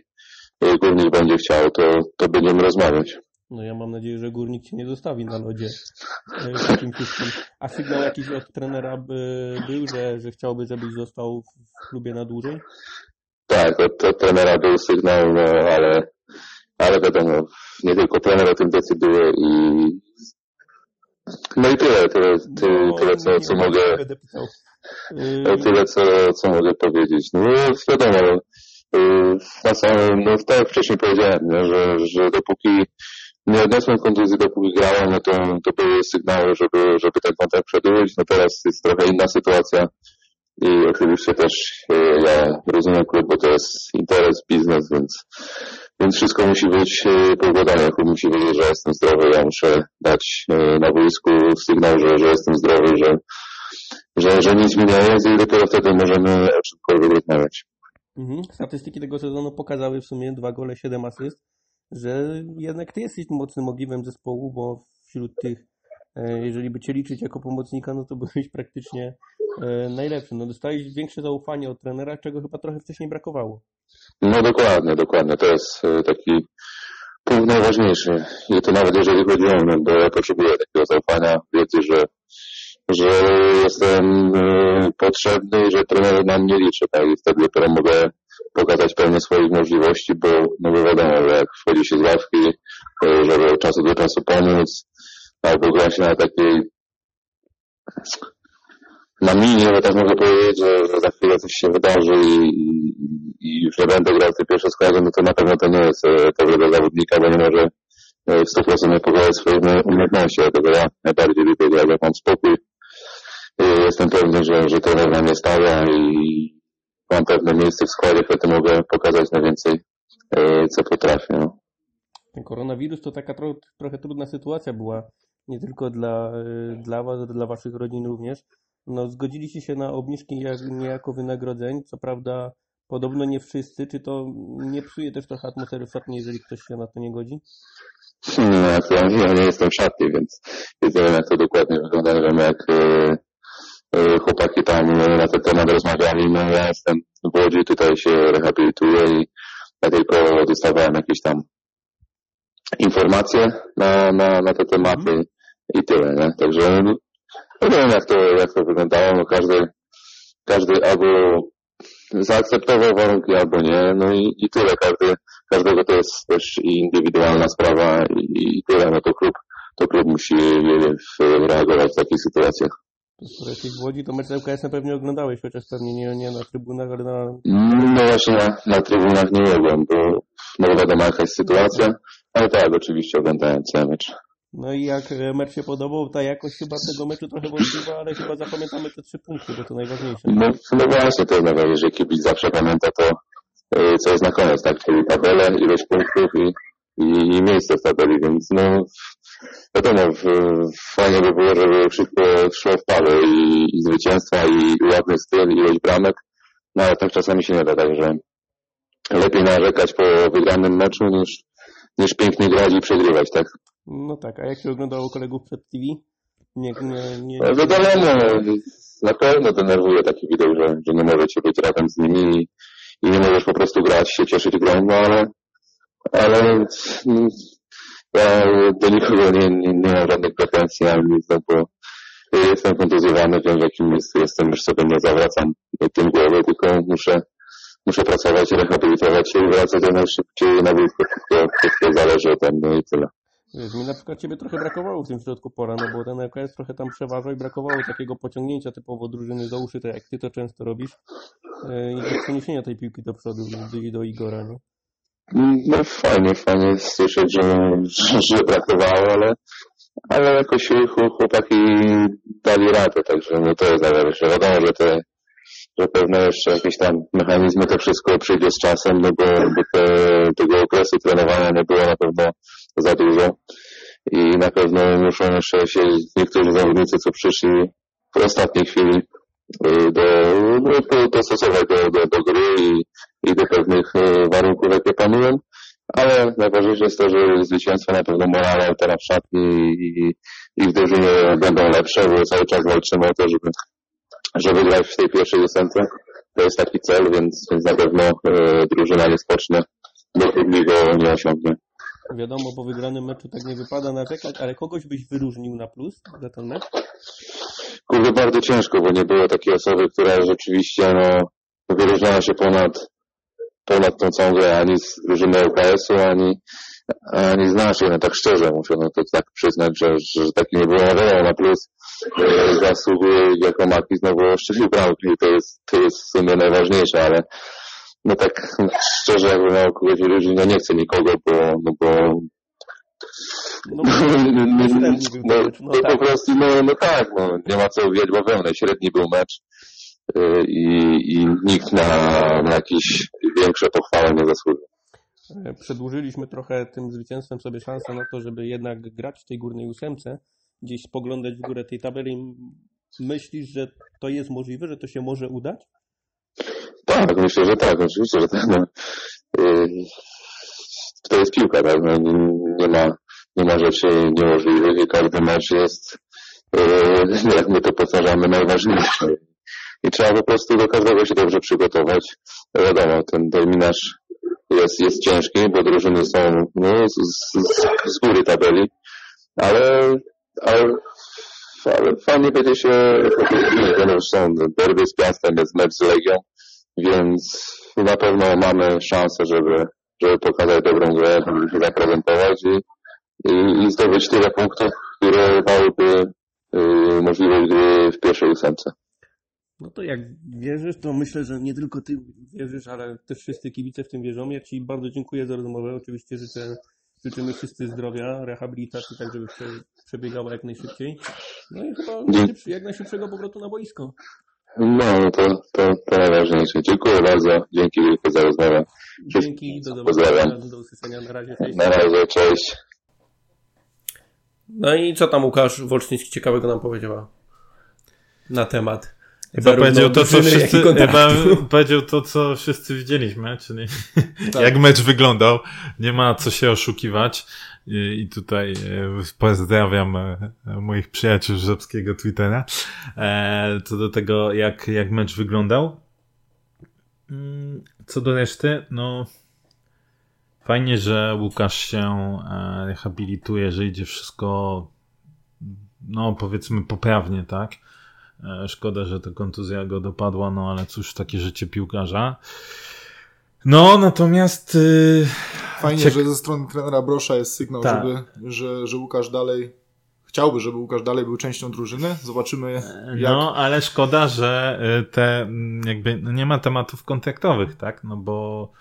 Speaker 4: górnik będzie chciał, to, to będziemy rozmawiać.
Speaker 1: No ja mam nadzieję, że górnik cię nie zostawi na lodzie e, tym wszystkim. A sygnał jakiś od trenera by był, że, że chciałby, żebyś został w klubie na dłużej?
Speaker 4: Tak, od, od trenera był sygnał, no ale, ale wiadomo, nie tylko trener o tym decyduje i no i tyle, tyle, tyle, no, tyle co, co mogę tyle co, co mogę powiedzieć. No wiadomo, na samym, no tak jak wcześniej powiedziałem, nie, że, że dopóki nie odniosłem kontuzji, dopóki grałem, no to, to były sygnały, żeby, żeby ten kontakt przedłużyć. No teraz jest trochę inna sytuacja i oczywiście też e, ja rozumiem klub, bo to jest interes, biznes, więc, więc wszystko musi być e, poukładane. Klub musi wiedzieć, że jestem zdrowy, ja muszę dać na boisku sygnał, że, że jestem zdrowy, że, że, że nic mi nie jest i dopiero wtedy możemy o czymkolwiek rozmawiać.
Speaker 1: Mhm. Statystyki tego sezonu pokazały w sumie dwa gole, siedem asyst że jednak ty jesteś mocnym ogniwem zespołu, bo wśród tych, e, jeżeli by cię liczyć jako pomocnika, no to byłeś praktycznie e, najlepszy. No dostałeś większe zaufanie od trenera, czego chyba trochę wcześniej brakowało.
Speaker 4: No dokładnie, dokładnie. To jest e, taki punkt najważniejszy. I to nawet jeżeli chodzi o mnie, bo ja potrzebuję takiego zaufania, wiedzy, że że jestem potrzebny i że trener na mnie liczy, tak? I wtedy dopiero mogę pokazać pełnię swoich możliwości, bo, no bo wiadomo, że jak wchodzi się z ławki, żeby od czasu do czasu pomóc, albo gra się na takiej na minie, bo tak mogę powiedzieć, że, za chwilę coś się wydarzy i, i, już nie będę grał w tej pierwszej składzie, no to na pewno to nie jest tego dla zawodnika, bo nie może e, w 100% nie pokazać swoich umiejętności, dlatego ja najbardziej lubię grać, jak mam spokój. Jestem pewny, że, że trener na mnie stawia i, mam pewne miejsce w składzie, wtedy mogę pokazać najwięcej, e, co potrafię. No.
Speaker 1: Ten koronawirus to taka tro, trochę trudna sytuacja była, nie tylko dla, e, dla Was, dla Waszych rodzin również. No, zgodziliście się na obniżki jak, niejako wynagrodzeń, co prawda podobno nie wszyscy. Czy to nie psuje też trochę atmosfery w szatni, jeżeli ktoś się na to nie godzi?
Speaker 4: No, ja nie jestem w szatni, więc nie wiem jak to dokładnie wygląda, nie wiem jak chłopaki tam na ten temat rozmawiali, no ja jestem w Łodzi, tutaj się rehabilituję i ja tylko dostawałem jakieś tam informacje na, na, na te tematy mm. i tyle, nie? Także no, nie wiem jak to, jak to wyglądało, no każdy, każdy albo zaakceptował warunki, albo nie, no i, i tyle, każdy, każdego to jest też indywidualna sprawa i, i tyle, no to klub, to klub musi reagować w takich sytuacjach
Speaker 1: skoro jesteś w Łodzi, to mecz LKS na pewnie oglądałeś, chociaż pewnie nie, nie na trybunach, ale na...
Speaker 4: No właśnie na, na trybunach nie mogłem, bo no wiadomo jaka jest sytuacja, ale tak, oczywiście oglądałem cały mecz.
Speaker 1: No i jak e, mecz się podobał, ta jakość chyba tego meczu trochę wątpliwa, ale chyba zapamiętamy te trzy punkty, bo to najważniejsze.
Speaker 4: No, no właśnie, to jest najważniejsze, że kibic zawsze pamięta to, e, co jest na koniec, tak, czyli tabelę, ilość punktów i, i, i miejsce w tabeli, więc no wiadomo, fajnie by było, żeby wszystko szło w parę i, i zwycięstwa, i ładny styl, i ilość bramek, no ale tak czasami się nie da, także lepiej narzekać po wygranym meczu niż, niż pięknie grać i przegrywać, tak?
Speaker 1: No tak, a jak się oglądało kolegów przed TV? Nie, nie, nie...
Speaker 4: No, wiadomo, na pewno denerwuje taki widok, że, że nie możecie być razem z nimi i, i nie możesz po prostu grać, się cieszyć grą, no ale ale mm, ja do nikogo nie, nie, nie mam żadnych pretensji ani nic, no bo jestem kontuzjowany, wiem w jakim miejscu jestem, już sobie nie zawracam tym głowy, tylko muszę, muszę pracować, rehabilitować się i wracać jak najszybciej na boisko. Wszystko, wszystko zależy ode mnie i tyle.
Speaker 1: Wiesz, mi na przykład ciebie trochę brakowało w tym środku pora, no bo ten LKS trochę tam przeważał i brakowało takiego pociągnięcia typowo drużyny do uszy, tak jak ty to często robisz, yy, i przeniesienia tej piłki do przodu, do, do Igora, nie?
Speaker 4: No fajnie, fajnie słyszeć, że, że, brakowało, ale, ale jakoś chłopaki dali radę, także no to jest najważniejsze. Wiadomo, że te że pewne jeszcze jakieś tam mechanizmy, to wszystko przyjdzie z czasem, no bo, bo te, tego okresu trenowania nie było na pewno za dużo i na pewno muszą jeszcze się niektórzy zawodnicy, co przyszli w ostatniej chwili do, no, dostosować do, do, do gry i, i do pewnych y, warunków, jakie panują. Ale najważniejsze jest to, że zwycięstwa na pewno morale teraz w szatni i, i w drużynie będą lepsze, bo cały czas walczymy o to, żeby, żeby grać w tej pierwszej ósemce. To jest taki cel, więc, więc na pewno e, drużyna nie spocznie, dopóki go nie osiągnie.
Speaker 1: Wiadomo, po wygranym meczu tak nie wypada narzekać, ale kogoś byś wyróżnił na plus za ten mecz?
Speaker 4: Kurde, bardzo ciężko, bo nie było takiej osoby, która rzeczywiście no, wyróżniała się ponad, ponad tą całą grę, ani z drużyny UKS-u, ani, ani z naszej, no tak szczerze muszę no to tak przyznać, że, że taki nie było wiadomo, na plus e, zasługuje jako Maki znowu szczelił bramki, to jest, to jest w sumie najważniejsze, ale no tak szczerze jakby miał kogoś wyróżnić, no nie chcę nikogo, bo, no bo
Speaker 1: No,
Speaker 4: no,
Speaker 1: był
Speaker 4: no,
Speaker 1: no
Speaker 4: no
Speaker 1: tak.
Speaker 4: po prostu, no, no tak, no, nie ma co wijać bawełnę. Średni był mecz y, i, i nikt na, na jakieś większe pochwały nie zasłużył.
Speaker 1: E, Przedłużyliśmy trochę tym zwycięstwem sobie szansę na to, żeby jednak grać w tej górnej ósemce, gdzieś spoglądać w górę tej tabeli. Myślisz, że to jest możliwe, że to się może udać?
Speaker 4: Tak, myślę, że tak, oczywiście, że tak. No, y, to jest piłka, tak, no, nie, ma, nie ma rzeczy niemożliwych i każdy mecz jest, y, jak my to powtarzamy, najważniejszy. I trzeba po prostu do każdego się dobrze przygotować. Wiadomo, ten terminarz jest, jest ciężki, bo drużyny są no, z, z, z góry tabeli, ale, ale, ale fajnie będzie się, no, są derby z Piastem, jest mecz z Legią, więc na pewno mamy szansę, żeby, żeby pokazać dobrą grę, żeby się zaprezentować i, i, i zdobyć tyle punktów, które dałyby y, możliwość gry w pierwszej ósemce.
Speaker 1: No to jak wierzysz, to myślę, że nie tylko ty wierzysz, ale też wszyscy kibice w tym wierzą. Ja ci bardzo dziękuję za rozmowę. Oczywiście życzę, życzymy wszyscy zdrowia, rehabilitacji, tak żeby prze, przebiegała jak najszybciej. No i chyba jak najszybszego powrotu na boisko.
Speaker 4: No, to, to, to najważniejsze. Dziękuję bardzo. Dzięki wielkie za rozmowę.
Speaker 1: Dzięki, do
Speaker 4: Pozdrawiam.
Speaker 1: zobaczenia, do usłyszenia. Na razie, cześć.
Speaker 4: Na razie, cześć.
Speaker 1: No i co tam Łukasz Wolsztyński ciekawego nam powiedziała na temat
Speaker 3: Chyba powiedział to, co wszyscy, chyba powiedział to, co wszyscy widzieliśmy, czyli
Speaker 2: Tak.
Speaker 3: jak mecz wyglądał. Nie ma co się oszukiwać. I, i tutaj e, pozdrawiam e, moich przyjaciół z żabskiego Twittera. E, co do tego, jak, jak mecz wyglądał. Mm, Co do reszty, no fajnie, że Łukasz się e, rehabilituje, że idzie wszystko no powiedzmy poprawnie, tak? E, Szkoda, że ta kontuzja go dopadła, no ale cóż, takie życie piłkarza. No, natomiast y,
Speaker 2: Fajnie,
Speaker 3: Ciek-
Speaker 2: że ze strony trenera Brosza jest sygnał,
Speaker 3: Tak.
Speaker 2: żeby, że, że Łukasz dalej chciałby, żeby Łukasz dalej był częścią drużyny. Zobaczymy jak.
Speaker 3: no, ale szkoda, że y, te mm, jakby no nie ma tematów kontraktowych, tak? No bo e,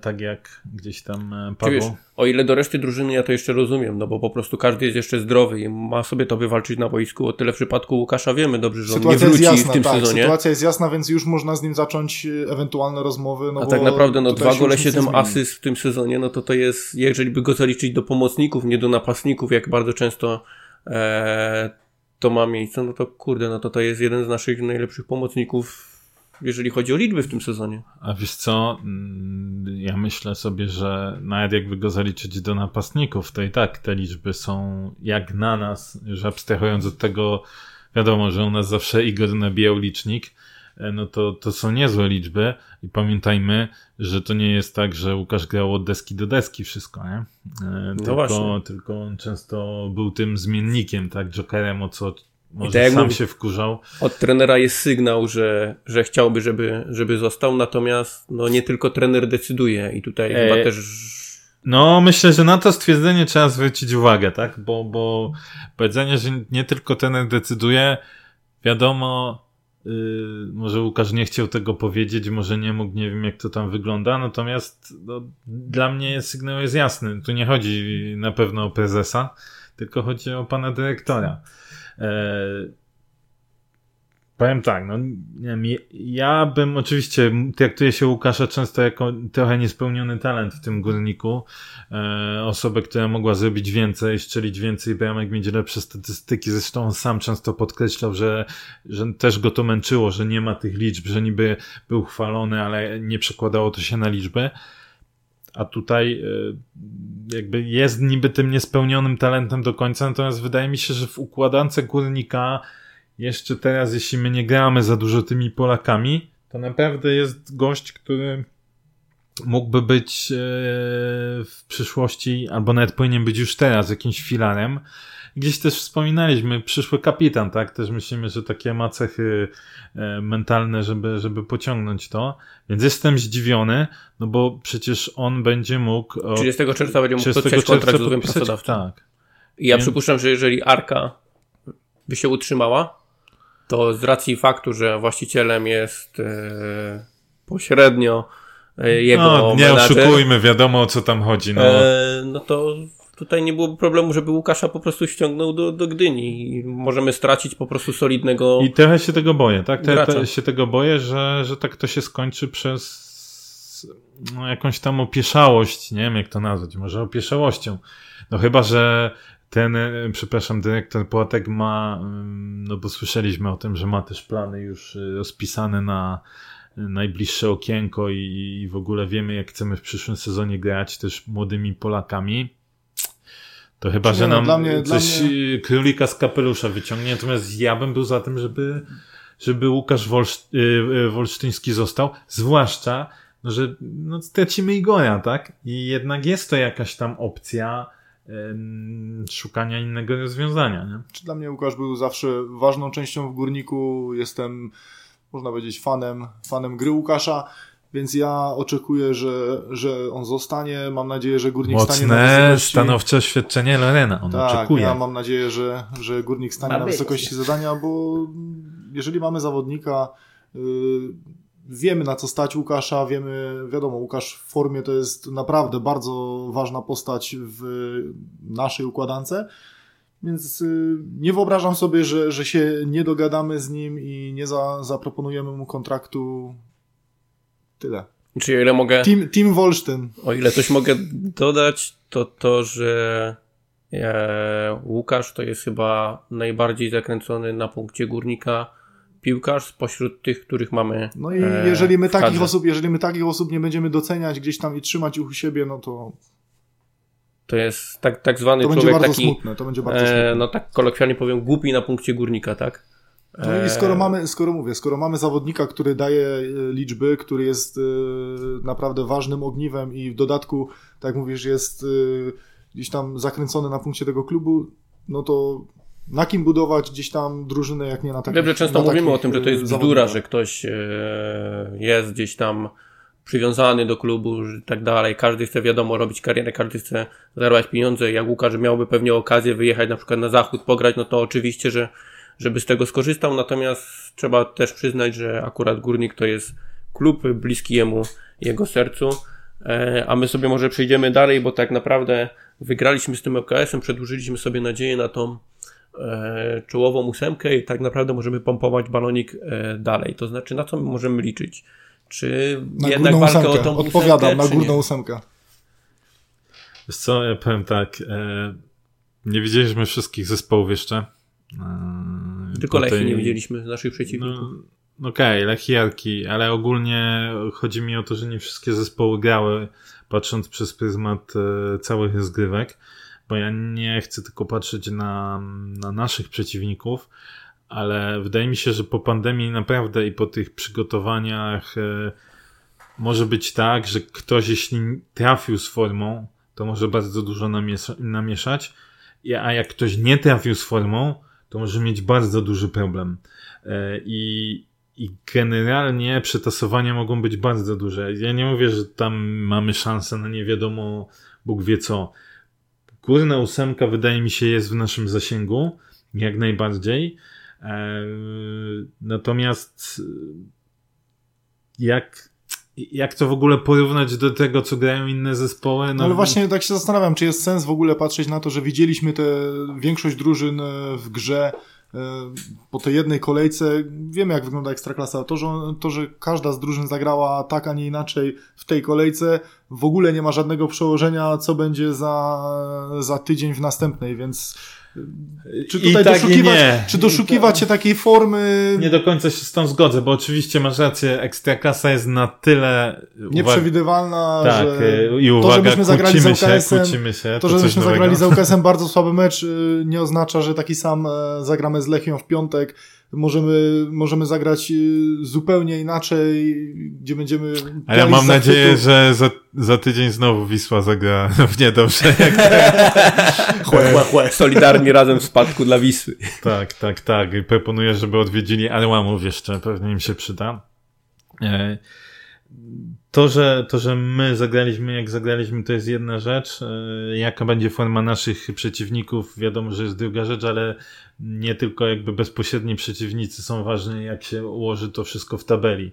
Speaker 3: tak jak gdzieś tam e,
Speaker 1: Czy wiesz, o ile do reszty drużyny ja to jeszcze rozumiem, no bo po prostu każdy jest jeszcze zdrowy i ma sobie to wywalczyć na boisku. O tyle w przypadku Łukasza wiemy dobrze, że on nie
Speaker 2: Sytuacja jest
Speaker 1: wróci
Speaker 2: jasna,
Speaker 1: w tym
Speaker 2: tak,
Speaker 1: sezonie.
Speaker 2: sytuacja jest jasna, więc już można z nim zacząć y, ewentualne rozmowy. No
Speaker 1: A
Speaker 2: bo
Speaker 1: tak naprawdę no dwa
Speaker 2: się
Speaker 1: gole,
Speaker 2: już nic nie
Speaker 1: 7
Speaker 2: zmieni.
Speaker 1: asyst w tym sezonie, no to to jest, jeżeli by go zaliczyć do pomocników, nie do napastników, jak bardzo często e, to ma miejsce, no to kurde, no to to jest jeden z naszych najlepszych pomocników, jeżeli chodzi o liczby w tym sezonie.
Speaker 3: A wiesz co, Mm, ja myślę sobie, że nawet jakby go zaliczyć do napastników, to i tak te liczby są jak na nas, już abstrahując od tego, wiadomo, że u nas zawsze Igor nabijał licznik, e, no to, to są niezłe liczby i pamiętajmy, że to nie jest tak, że Łukasz grał od deski do deski wszystko, nie? E,
Speaker 1: No
Speaker 3: tylko,
Speaker 1: właśnie.
Speaker 3: tylko on często był tym zmiennikiem, tak, jokerem, o co może
Speaker 1: tak jak
Speaker 3: sam
Speaker 1: mówi-
Speaker 3: się wkurzał.
Speaker 1: Od trenera jest sygnał, że, że chciałby, żeby, żeby został, natomiast no nie tylko trener decyduje i tutaj
Speaker 3: E,
Speaker 1: chyba też
Speaker 3: No, myślę, że na to stwierdzenie trzeba zwrócić uwagę, tak? Bo, bo powiedzenie, że nie tylko ten decyduje, wiadomo, yy, może Łukasz nie chciał tego powiedzieć, może nie mógł, nie wiem jak to tam wygląda, natomiast no, dla mnie sygnał jest jasny. Tu nie chodzi na pewno o prezesa, tylko chodzi o pana dyrektora. E, Powiem tak, no nie ja bym oczywiście traktuję się Łukasza często jako trochę niespełniony talent w tym górniku. E, osobę, która mogła zrobić więcej, strzelić więcej bramek, mieć lepsze statystyki. Zresztą on sam często podkreślał, że, że też go to męczyło, że nie ma tych liczb, że niby był chwalony, ale nie przekładało to się na liczby. A tutaj e, jakby jest niby tym niespełnionym talentem do końca, natomiast wydaje mi się, że w układance górnika jeszcze teraz, jeśli my nie gramy za dużo tymi Polakami, to naprawdę jest gość, który mógłby być e, w przyszłości, albo nawet powinien być już teraz jakimś filarem. Gdzieś też wspominaliśmy, przyszły kapitan, tak? Też myślimy, że takie ma cechy e, mentalne, żeby, żeby pociągnąć to. Więc jestem zdziwiony, no bo przecież on będzie mógł. o
Speaker 1: 30 czerwca będzie mógł
Speaker 3: 30
Speaker 1: podpisać kontrakt z
Speaker 3: podpisać-
Speaker 1: pracodawcą.
Speaker 3: Tak.
Speaker 1: I ja
Speaker 3: Więc-
Speaker 1: przypuszczam, że jeżeli Arka by się utrzymała, to z racji faktu, że właścicielem jest e, pośrednio e, jego
Speaker 3: No, nie
Speaker 1: menadżer,
Speaker 3: oszukujmy, wiadomo o co tam chodzi. No.
Speaker 1: e, no to tutaj nie byłoby problemu, żeby Łukasza po prostu ściągnął do, do Gdyni i możemy stracić po prostu solidnego...
Speaker 3: I trochę się tego boję, tak? Te, te, się tego boję, że, że tak to się skończy przez no, jakąś tam opieszałość, nie wiem jak to nazwać, może opieszałością. No chyba, że ten, e, przepraszam, dyrektor Płatek ma, ym, no bo słyszeliśmy o tym, że ma też plany już y, rozpisane na najbliższe okienko i, i w ogóle wiemy, jak chcemy w przyszłym sezonie grać też młodymi Polakami. To chyba, że
Speaker 2: no,
Speaker 3: nam
Speaker 2: dla mnie- dla
Speaker 3: coś
Speaker 2: mnie-
Speaker 3: y, królika z kapelusza wyciągnie, natomiast ja bym był za tym, żeby, żeby Łukasz Wolsz, y, y, Wolsztyński został, zwłaszcza, no, że no, stracimy Igora, tak? I jednak jest to jakaś tam opcja szukania innego rozwiązania, nie?
Speaker 2: Czy dla mnie Łukasz był zawsze ważną częścią w Górniku. Jestem, można powiedzieć, fanem, fanem gry Łukasza, więc ja oczekuję, że, że on zostanie. Mam nadzieję, że Górnik stanie na
Speaker 3: Mocne,
Speaker 2: wysokości.
Speaker 3: stanowcze oświadczenie Lorena, on
Speaker 2: Tak,
Speaker 3: oczekuje.
Speaker 2: ja mam nadzieję, że, że Górnik stanie
Speaker 1: Ma
Speaker 2: na
Speaker 1: być.
Speaker 2: wysokości zadania, bo jeżeli mamy zawodnika, y, wiemy na co stać Łukasza, wiemy, wiadomo, Łukasz w formie to jest naprawdę bardzo ważna postać w naszej układance, więc y, nie wyobrażam sobie, że, że się nie dogadamy z nim i nie za, zaproponujemy mu kontraktu. Tyle.
Speaker 1: Czy o ile mogę...
Speaker 2: Team, team Wolsztyn.
Speaker 1: O ile coś mogę dodać, to to, że e, Łukasz to jest chyba najbardziej zakręcony na punkcie górnika piłkarz spośród tych, których mamy.
Speaker 2: No i
Speaker 1: e,
Speaker 2: jeżeli my takich osób, jeżeli my takich osób nie będziemy doceniać gdzieś tam i trzymać ich u siebie, no to
Speaker 1: To jest tak, tak zwany
Speaker 2: To będzie
Speaker 1: człowiek
Speaker 2: bardzo
Speaker 1: taki,
Speaker 2: smutne, to będzie bardzo
Speaker 1: e,
Speaker 2: smutne.
Speaker 1: no tak kolokwialnie powiem, głupi na punkcie górnika, tak?
Speaker 2: No i
Speaker 1: E,
Speaker 2: skoro mamy, skoro mówię, skoro mamy zawodnika, który daje e, liczby, który jest e, naprawdę ważnym ogniwem i w dodatku, tak mówisz, jest gdzieś tam zakręcony na punkcie tego klubu, no to na kim budować gdzieś tam drużynę, jak nie na takim
Speaker 1: Wiem, że często mówimy o tym, że to jest bzdura, że ktoś jest gdzieś tam przywiązany do klubu i tak dalej. Każdy chce, wiadomo, robić karierę, każdy chce zarabiać pieniądze. Jak Łukasz miałby pewnie okazję wyjechać na przykład na zachód, pograć, no to oczywiście, że żeby z tego skorzystał, natomiast trzeba też przyznać, że akurat Górnik to jest klub bliski jemu, jego sercu. E, A my sobie może przejdziemy dalej, bo tak naprawdę wygraliśmy z tym LKS-em, przedłużyliśmy sobie nadzieję na tą e, czołową ósemkę i tak naprawdę możemy pompować balonik e, dalej. To znaczy, na co my możemy liczyć? Czy
Speaker 2: Na
Speaker 1: jednak
Speaker 2: górną
Speaker 1: walkę o
Speaker 2: ósemkę.
Speaker 1: tą
Speaker 2: Odpowiadam,
Speaker 1: ósemkę,
Speaker 2: na górną
Speaker 1: nie?
Speaker 2: ósemkę.
Speaker 3: Wiesz co, ja powiem tak, nie widzieliśmy wszystkich zespołów jeszcze.
Speaker 1: Tylko
Speaker 3: po
Speaker 1: Lechy
Speaker 3: tej-
Speaker 1: nie widzieliśmy naszych przeciwników.
Speaker 3: No, no okej, Lech i Jarki, ale ogólnie chodzi mi o to, że nie wszystkie zespoły grały, patrząc przez pryzmat e, całych rozgrywek, bo ja nie chcę tylko patrzeć na, na naszych przeciwników, ale wydaje mi się, że po pandemii naprawdę i po tych przygotowaniach e, może być tak, że ktoś jeśli trafił z formą, to może bardzo dużo namiesza, namieszać, a jak ktoś nie trafił z formą, to może mieć bardzo duży problem. E, I, i generalnie przetasowania mogą być bardzo duże. Ja nie mówię, że tam mamy szansę na nie wiadomo, Bóg wie co. Górna ósemka wydaje mi się jest w naszym zasięgu, jak najbardziej. E, natomiast jak, jak to w ogóle porównać do tego, co grają inne zespoły?
Speaker 2: No, no ale właśnie tak się zastanawiam, czy jest sens w ogóle patrzeć na to, że widzieliśmy tę większość drużyn e, w grze e, po tej jednej kolejce wiemy, jak wygląda ekstraklasa. To że, to, że każda z drużyn zagrała tak, a nie inaczej w tej kolejce, w ogóle nie ma żadnego przełożenia, co będzie za, za tydzień w następnej, więc czy tutaj tak doszukiwać, czy doszukiwać się takiej formy...
Speaker 3: Nie do końca się z tą zgodzę, bo oczywiście masz rację, Ekstraklasa jest na tyle...
Speaker 2: Nieprzewidywalna,
Speaker 3: tak,
Speaker 2: że
Speaker 3: i uwaga, to, żebyśmy zagrali z UKS-em, się,
Speaker 2: się, to, to żebyśmy zagrali z UKS-em bardzo słaby mecz y, nie oznacza, że taki sam e, zagramy z Lechią w piątek, możemy, możemy zagrać y, zupełnie inaczej, gdzie będziemy...
Speaker 3: A ja mam nadzieję, że za, za tydzień znowu Wisła zagra w niedobrze. Jak
Speaker 1: chłe, chłe, chłe. Solidarni razem w spadku dla Wisły.
Speaker 3: Tak, tak, tak. I proponuję, żeby odwiedzili Arłamów jeszcze, pewnie im się przyda. To że, to, że my zagraliśmy jak zagraliśmy, to jest jedna rzecz. E, jaka będzie forma naszych przeciwników, wiadomo, że jest druga rzecz, ale nie tylko jakby bezpośredni przeciwnicy są ważni, jak się ułoży to wszystko w tabeli.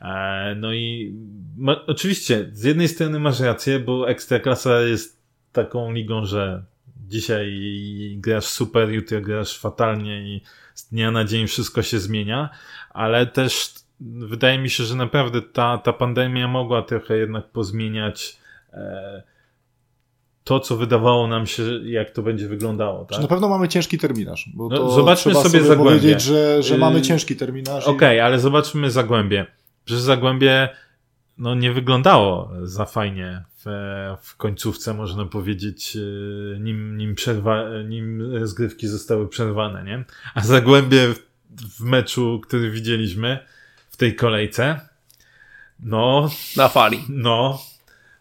Speaker 3: E, no i ma, oczywiście, z jednej strony masz rację, bo Ekstraklasa jest taką ligą, że dzisiaj grasz super, jutro grasz fatalnie i z dnia na dzień wszystko się zmienia, ale też wydaje mi się, że naprawdę ta, ta pandemia mogła trochę jednak pozmieniać e, to, co wydawało nam się, jak to będzie wyglądało. Tak?
Speaker 2: Na pewno mamy ciężki terminarz. Bo
Speaker 3: no, zobaczmy sobie, sobie Zagłębie. powiedzieć,
Speaker 2: że, że mamy y, ciężki terminarz.
Speaker 3: Okej, okay, i... ale zobaczmy Zagłębie. Przecież Zagłębie no, nie wyglądało za fajnie w, w końcówce, można powiedzieć, y, nim, nim, przerwa, nim zgrywki zostały przerwane, nie? A Zagłębie w, w meczu, który widzieliśmy, tej kolejce. No.
Speaker 1: Na fali.
Speaker 3: No.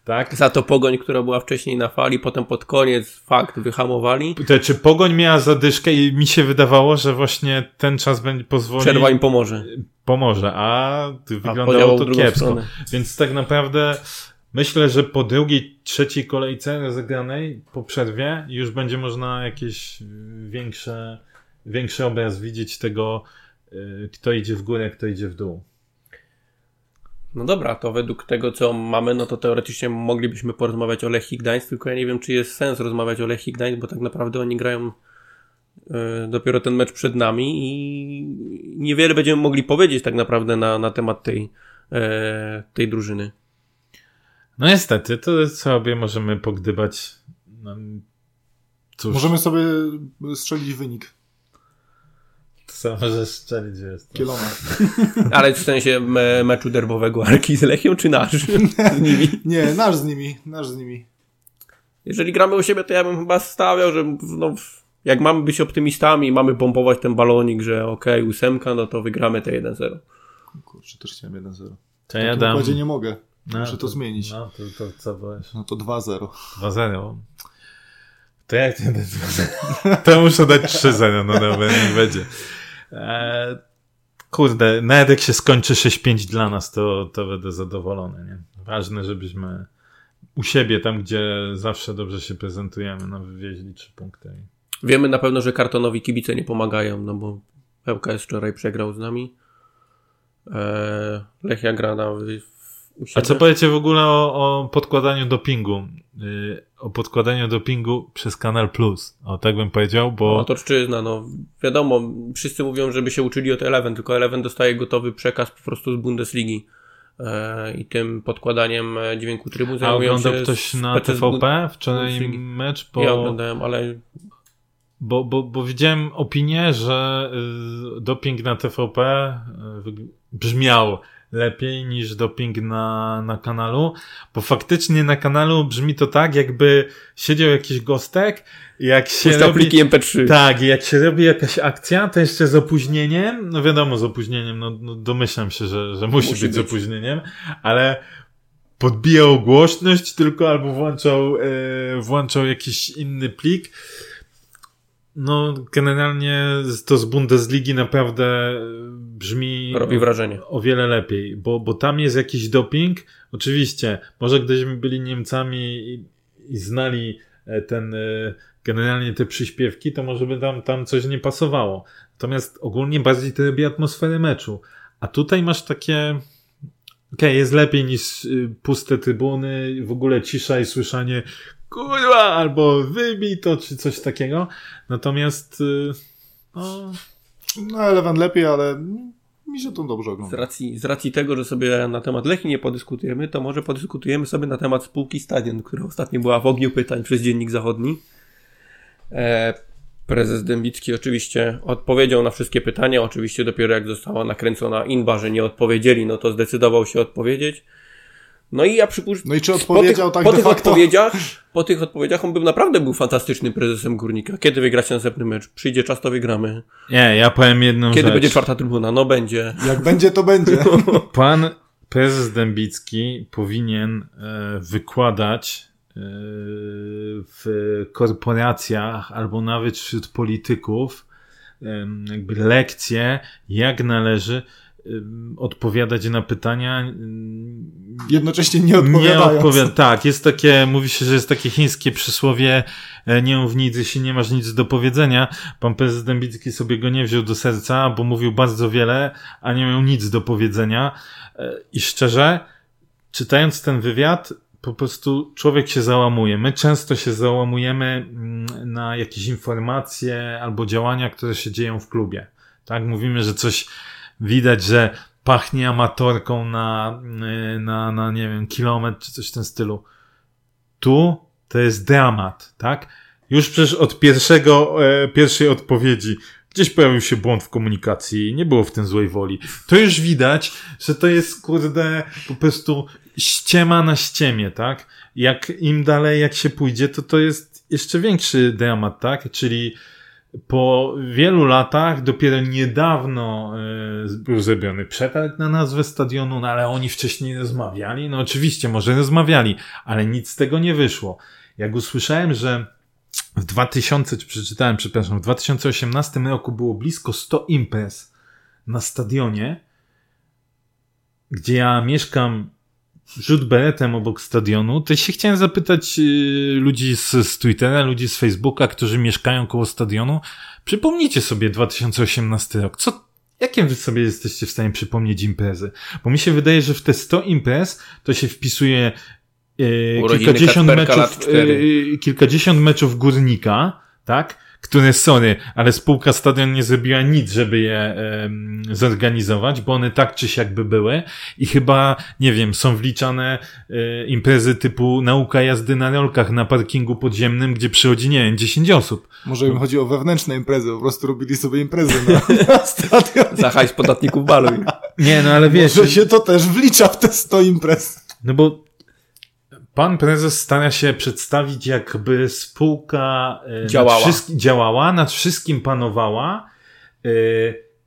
Speaker 3: Tak.
Speaker 1: Za to pogoń, która była wcześniej na fali, potem pod koniec fakt wyhamowali.
Speaker 3: To, czy pogoń miała zadyszkę i mi się wydawało, że właśnie ten czas będzie pozwolił.
Speaker 1: Przerwa im pomoże.
Speaker 3: Pomoże, a wyglądało a to kiepsko. Stronę. Więc tak naprawdę myślę, że po drugiej, trzeciej kolejce rozegranej po przerwie już będzie można jakieś większe, większy obraz widzieć tego, kto idzie w górę, kto idzie w dół.
Speaker 1: No dobra, to według tego, co mamy, no to teoretycznie moglibyśmy porozmawiać o Lechii Gdańsk, tylko ja nie wiem, czy jest sens rozmawiać o Lechii Gdańsk, bo tak naprawdę oni grają y, dopiero ten mecz przed nami i niewiele będziemy mogli powiedzieć tak naprawdę na, na temat tej, e, tej drużyny.
Speaker 3: No niestety, to sobie możemy pogdybać. No,
Speaker 2: cóż. Możemy sobie strzelić wynik.
Speaker 3: Co możesz strzelić, to.
Speaker 2: Kilometr.
Speaker 1: Ale w sensie me meczu derbowego Arki z Lechią, czy nasz z nimi?
Speaker 2: Nie, nasz z nimi, nasz z nimi.
Speaker 1: Jeżeli gramy u siebie, to ja bym chyba stawiał, że no, jak mamy być optymistami i mamy pompować ten balonik, że okej, okay, ósemka, no to wygramy te 1-0.
Speaker 2: Kurczę, też chciałem 1-0.
Speaker 3: To ja dam...
Speaker 2: nie mogę. No, Muszę to, to zmienić.
Speaker 3: No, to, to co byłeś?
Speaker 2: No to 2-0.
Speaker 3: 2-0. To jak nie dać 2-0? To muszę dać 3-0, no dobra, nie będzie. E, kurde, nawet jak się skończy 6-5 dla nas, to, to będę zadowolony. Nie? Ważne, żebyśmy u siebie, tam gdzie zawsze dobrze się prezentujemy, no wywieźli 3 punkty.
Speaker 1: Wiemy na pewno, że kartonowi kibice nie pomagają, no bo ŁKS wczoraj przegrał z nami. Eee, Lechia gra na
Speaker 3: a co powiecie w ogóle o, o podkładaniu dopingu? Yy, o podkładaniu dopingu przez Kanal Plus. O, tak bym powiedział, bo...
Speaker 1: No, Otoczczyzna, no. Wiadomo, wszyscy mówią, żeby się uczyli od Eleven, tylko Eleven dostaje gotowy przekaz po prostu z Bundesligi. E, I tym podkładaniem e, dźwięku trybu
Speaker 3: zajmują A oglądał ktoś na TVP wczoraj mecz?
Speaker 1: Bo... Ja oglądałem, ale
Speaker 3: bo, bo, bo widziałem opinię, że y, doping na TVP y, brzmiał lepiej niż doping na, na kanalu, bo faktycznie na kanalu brzmi to tak, jakby siedział jakiś gostek, jak się
Speaker 1: Puszczał
Speaker 3: robi...
Speaker 1: pliki MP3.
Speaker 3: Tak, jak się robi jakaś akcja, to jeszcze z opóźnieniem, no wiadomo z opóźnieniem, no, no domyślam się, że, że musi,
Speaker 1: Musi
Speaker 3: być, z
Speaker 1: być.
Speaker 3: opóźnieniem, ale podbijał głośność tylko albo włączał, e, włączał jakiś inny plik. No, generalnie to z Bundesligi naprawdę brzmi
Speaker 1: Robi wrażenie.
Speaker 3: o wiele lepiej, bo, bo tam jest jakiś doping. Oczywiście, może gdybyśmy byli Niemcami i, i znali e, ten, e, generalnie te przyśpiewki, to może by tam, tam coś nie pasowało. Natomiast ogólnie bardziej to robi atmosferę meczu. A tutaj masz takie, okej, jest lepiej niż puste trybuny, w ogóle cisza i słyszanie kurwa, albo wybij to, czy coś takiego. Natomiast, y, no,
Speaker 2: No Eleven lepiej, ale mi się to dobrze
Speaker 1: Z
Speaker 2: ogląda.
Speaker 1: racji, z racji tego, że sobie na temat Lechi nie podyskutujemy, to może podyskutujemy sobie na temat spółki Stadion, która ostatnio była w ogniu pytań przez Dziennik Zachodni. E, prezes Dębicki oczywiście odpowiedział na wszystkie pytania. Oczywiście dopiero jak została nakręcona inba, że nie odpowiedzieli, no to zdecydował się odpowiedzieć. No i ja przypuszczam,
Speaker 2: No i czy odpowiedział
Speaker 1: po tych,
Speaker 2: tak
Speaker 1: po tych
Speaker 2: facto?
Speaker 1: odpowiedziach, po tych odpowiedziach on był naprawdę był fantastycznym prezesem Górnika. Kiedy wygracie następny mecz? Przyjdzie czas, to wygramy.
Speaker 3: nie, ja powiem jedną
Speaker 1: Kiedy
Speaker 3: rzecz.
Speaker 1: będzie czwarta trybuna? No będzie.
Speaker 2: Jak będzie, to będzie.
Speaker 3: Pan prezes Dębicki powinien e, wykładać e, w korporacjach albo nawet wśród polityków em, jakby lekcje, jak należy odpowiadać na pytania.
Speaker 2: Jednocześnie nie
Speaker 3: Nie
Speaker 2: odpowiadając.
Speaker 3: odpowiada. Tak, jest takie, mówi się, że jest takie chińskie przysłowie, e, nie mów nic, jeśli nie masz nic do powiedzenia. Pan prezes Dębicki sobie go nie wziął do serca, bo mówił bardzo wiele, a nie miał nic do powiedzenia. E, I szczerze, czytając ten wywiad, po prostu człowiek się załamuje. My często się załamujemy mm, na jakieś informacje albo działania, które się dzieją w klubie. Tak, mówimy, że coś widać, że pachnie amatorką na, na, na nie wiem, kilometr czy coś w tym stylu. Tu to jest dramat, tak? Już przecież od pierwszego, e, pierwszej odpowiedzi gdzieś pojawił się błąd w komunikacji, nie było w tym złej woli. To już widać, że to jest, kurde, po prostu ściema na ściemie, tak? Jak im dalej, jak się pójdzie, to to jest jeszcze większy dramat, tak? Czyli po wielu latach, dopiero niedawno e, był zrobiony przetarg na nazwę stadionu, no ale oni wcześniej rozmawiali. No oczywiście, może rozmawiali, ale nic z tego nie wyszło. Jak usłyszałem, że w 2000, czy przeczytałem, przepraszam, w 2018 roku było blisko 100 imprez na stadionie, gdzie ja mieszkam rzut beretem obok stadionu, to się chciałem zapytać y, ludzi z, z Twittera, ludzi z Facebooka, którzy mieszkają koło stadionu. Przypomnijcie sobie 2018 rok. Co, jakie wy sobie jesteście w stanie przypomnieć imprezy? Bo mi się wydaje, że w te 100 imprez to się wpisuje y, kilkadziesiąt meczów, y, kilkadziesiąt meczów górnika, tak? Które, sorry, ale spółka stadion nie zrobiła nic, żeby je em, zorganizować, bo one tak czy siak by były i chyba, nie wiem, są wliczane e, imprezy typu nauka jazdy na rolkach na parkingu podziemnym, gdzie przychodzi, nie wiem, 10 osób.
Speaker 2: Może im chodzi o wewnętrzne imprezy, po prostu robili sobie imprezy na, na stadionie.
Speaker 1: Za hajs podatników baluj.
Speaker 3: Nie, no ale wiesz,
Speaker 2: Może się to też wlicza w te 100 imprez.
Speaker 3: no bo pan prezes stara się przedstawić, jakby spółka e,
Speaker 1: Działała.
Speaker 3: Nad wszystkim, działała, nad wszystkim panowała e,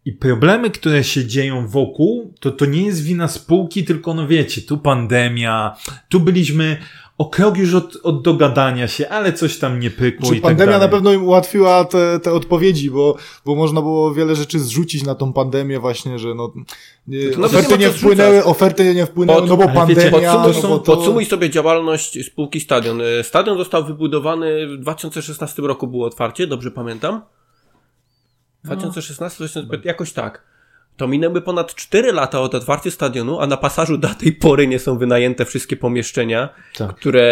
Speaker 3: i problemy, które się dzieją wokół, to to nie jest wina spółki, tylko no wiecie, tu pandemia, tu byliśmy o krok już od, od dogadania się, ale coś tam nie pykło
Speaker 2: Czy
Speaker 3: i
Speaker 2: pandemia
Speaker 3: tak
Speaker 2: na
Speaker 3: dalej.
Speaker 2: pewno im ułatwiła te, te odpowiedzi, bo, bo można było wiele rzeczy zrzucić na tą pandemię właśnie, że no, nie,
Speaker 1: To nawet
Speaker 2: oferty
Speaker 1: nie
Speaker 2: wpłynęły, oferty nie wpłynęły,
Speaker 1: Pod-
Speaker 2: no bo
Speaker 3: ale wiecie,
Speaker 2: pandemia,
Speaker 1: Podsumuj,
Speaker 2: no bo to...
Speaker 1: podsumuj sobie działalność spółki Stadion. E, Stadion został wybudowany w 2016 roku było otwarcie, dobrze pamiętam? 2016, 2015, jakoś tak. To minęły ponad 4 lata od otwarcia stadionu, a na pasażu do tej pory nie są wynajęte wszystkie pomieszczenia,
Speaker 3: Tak.
Speaker 1: które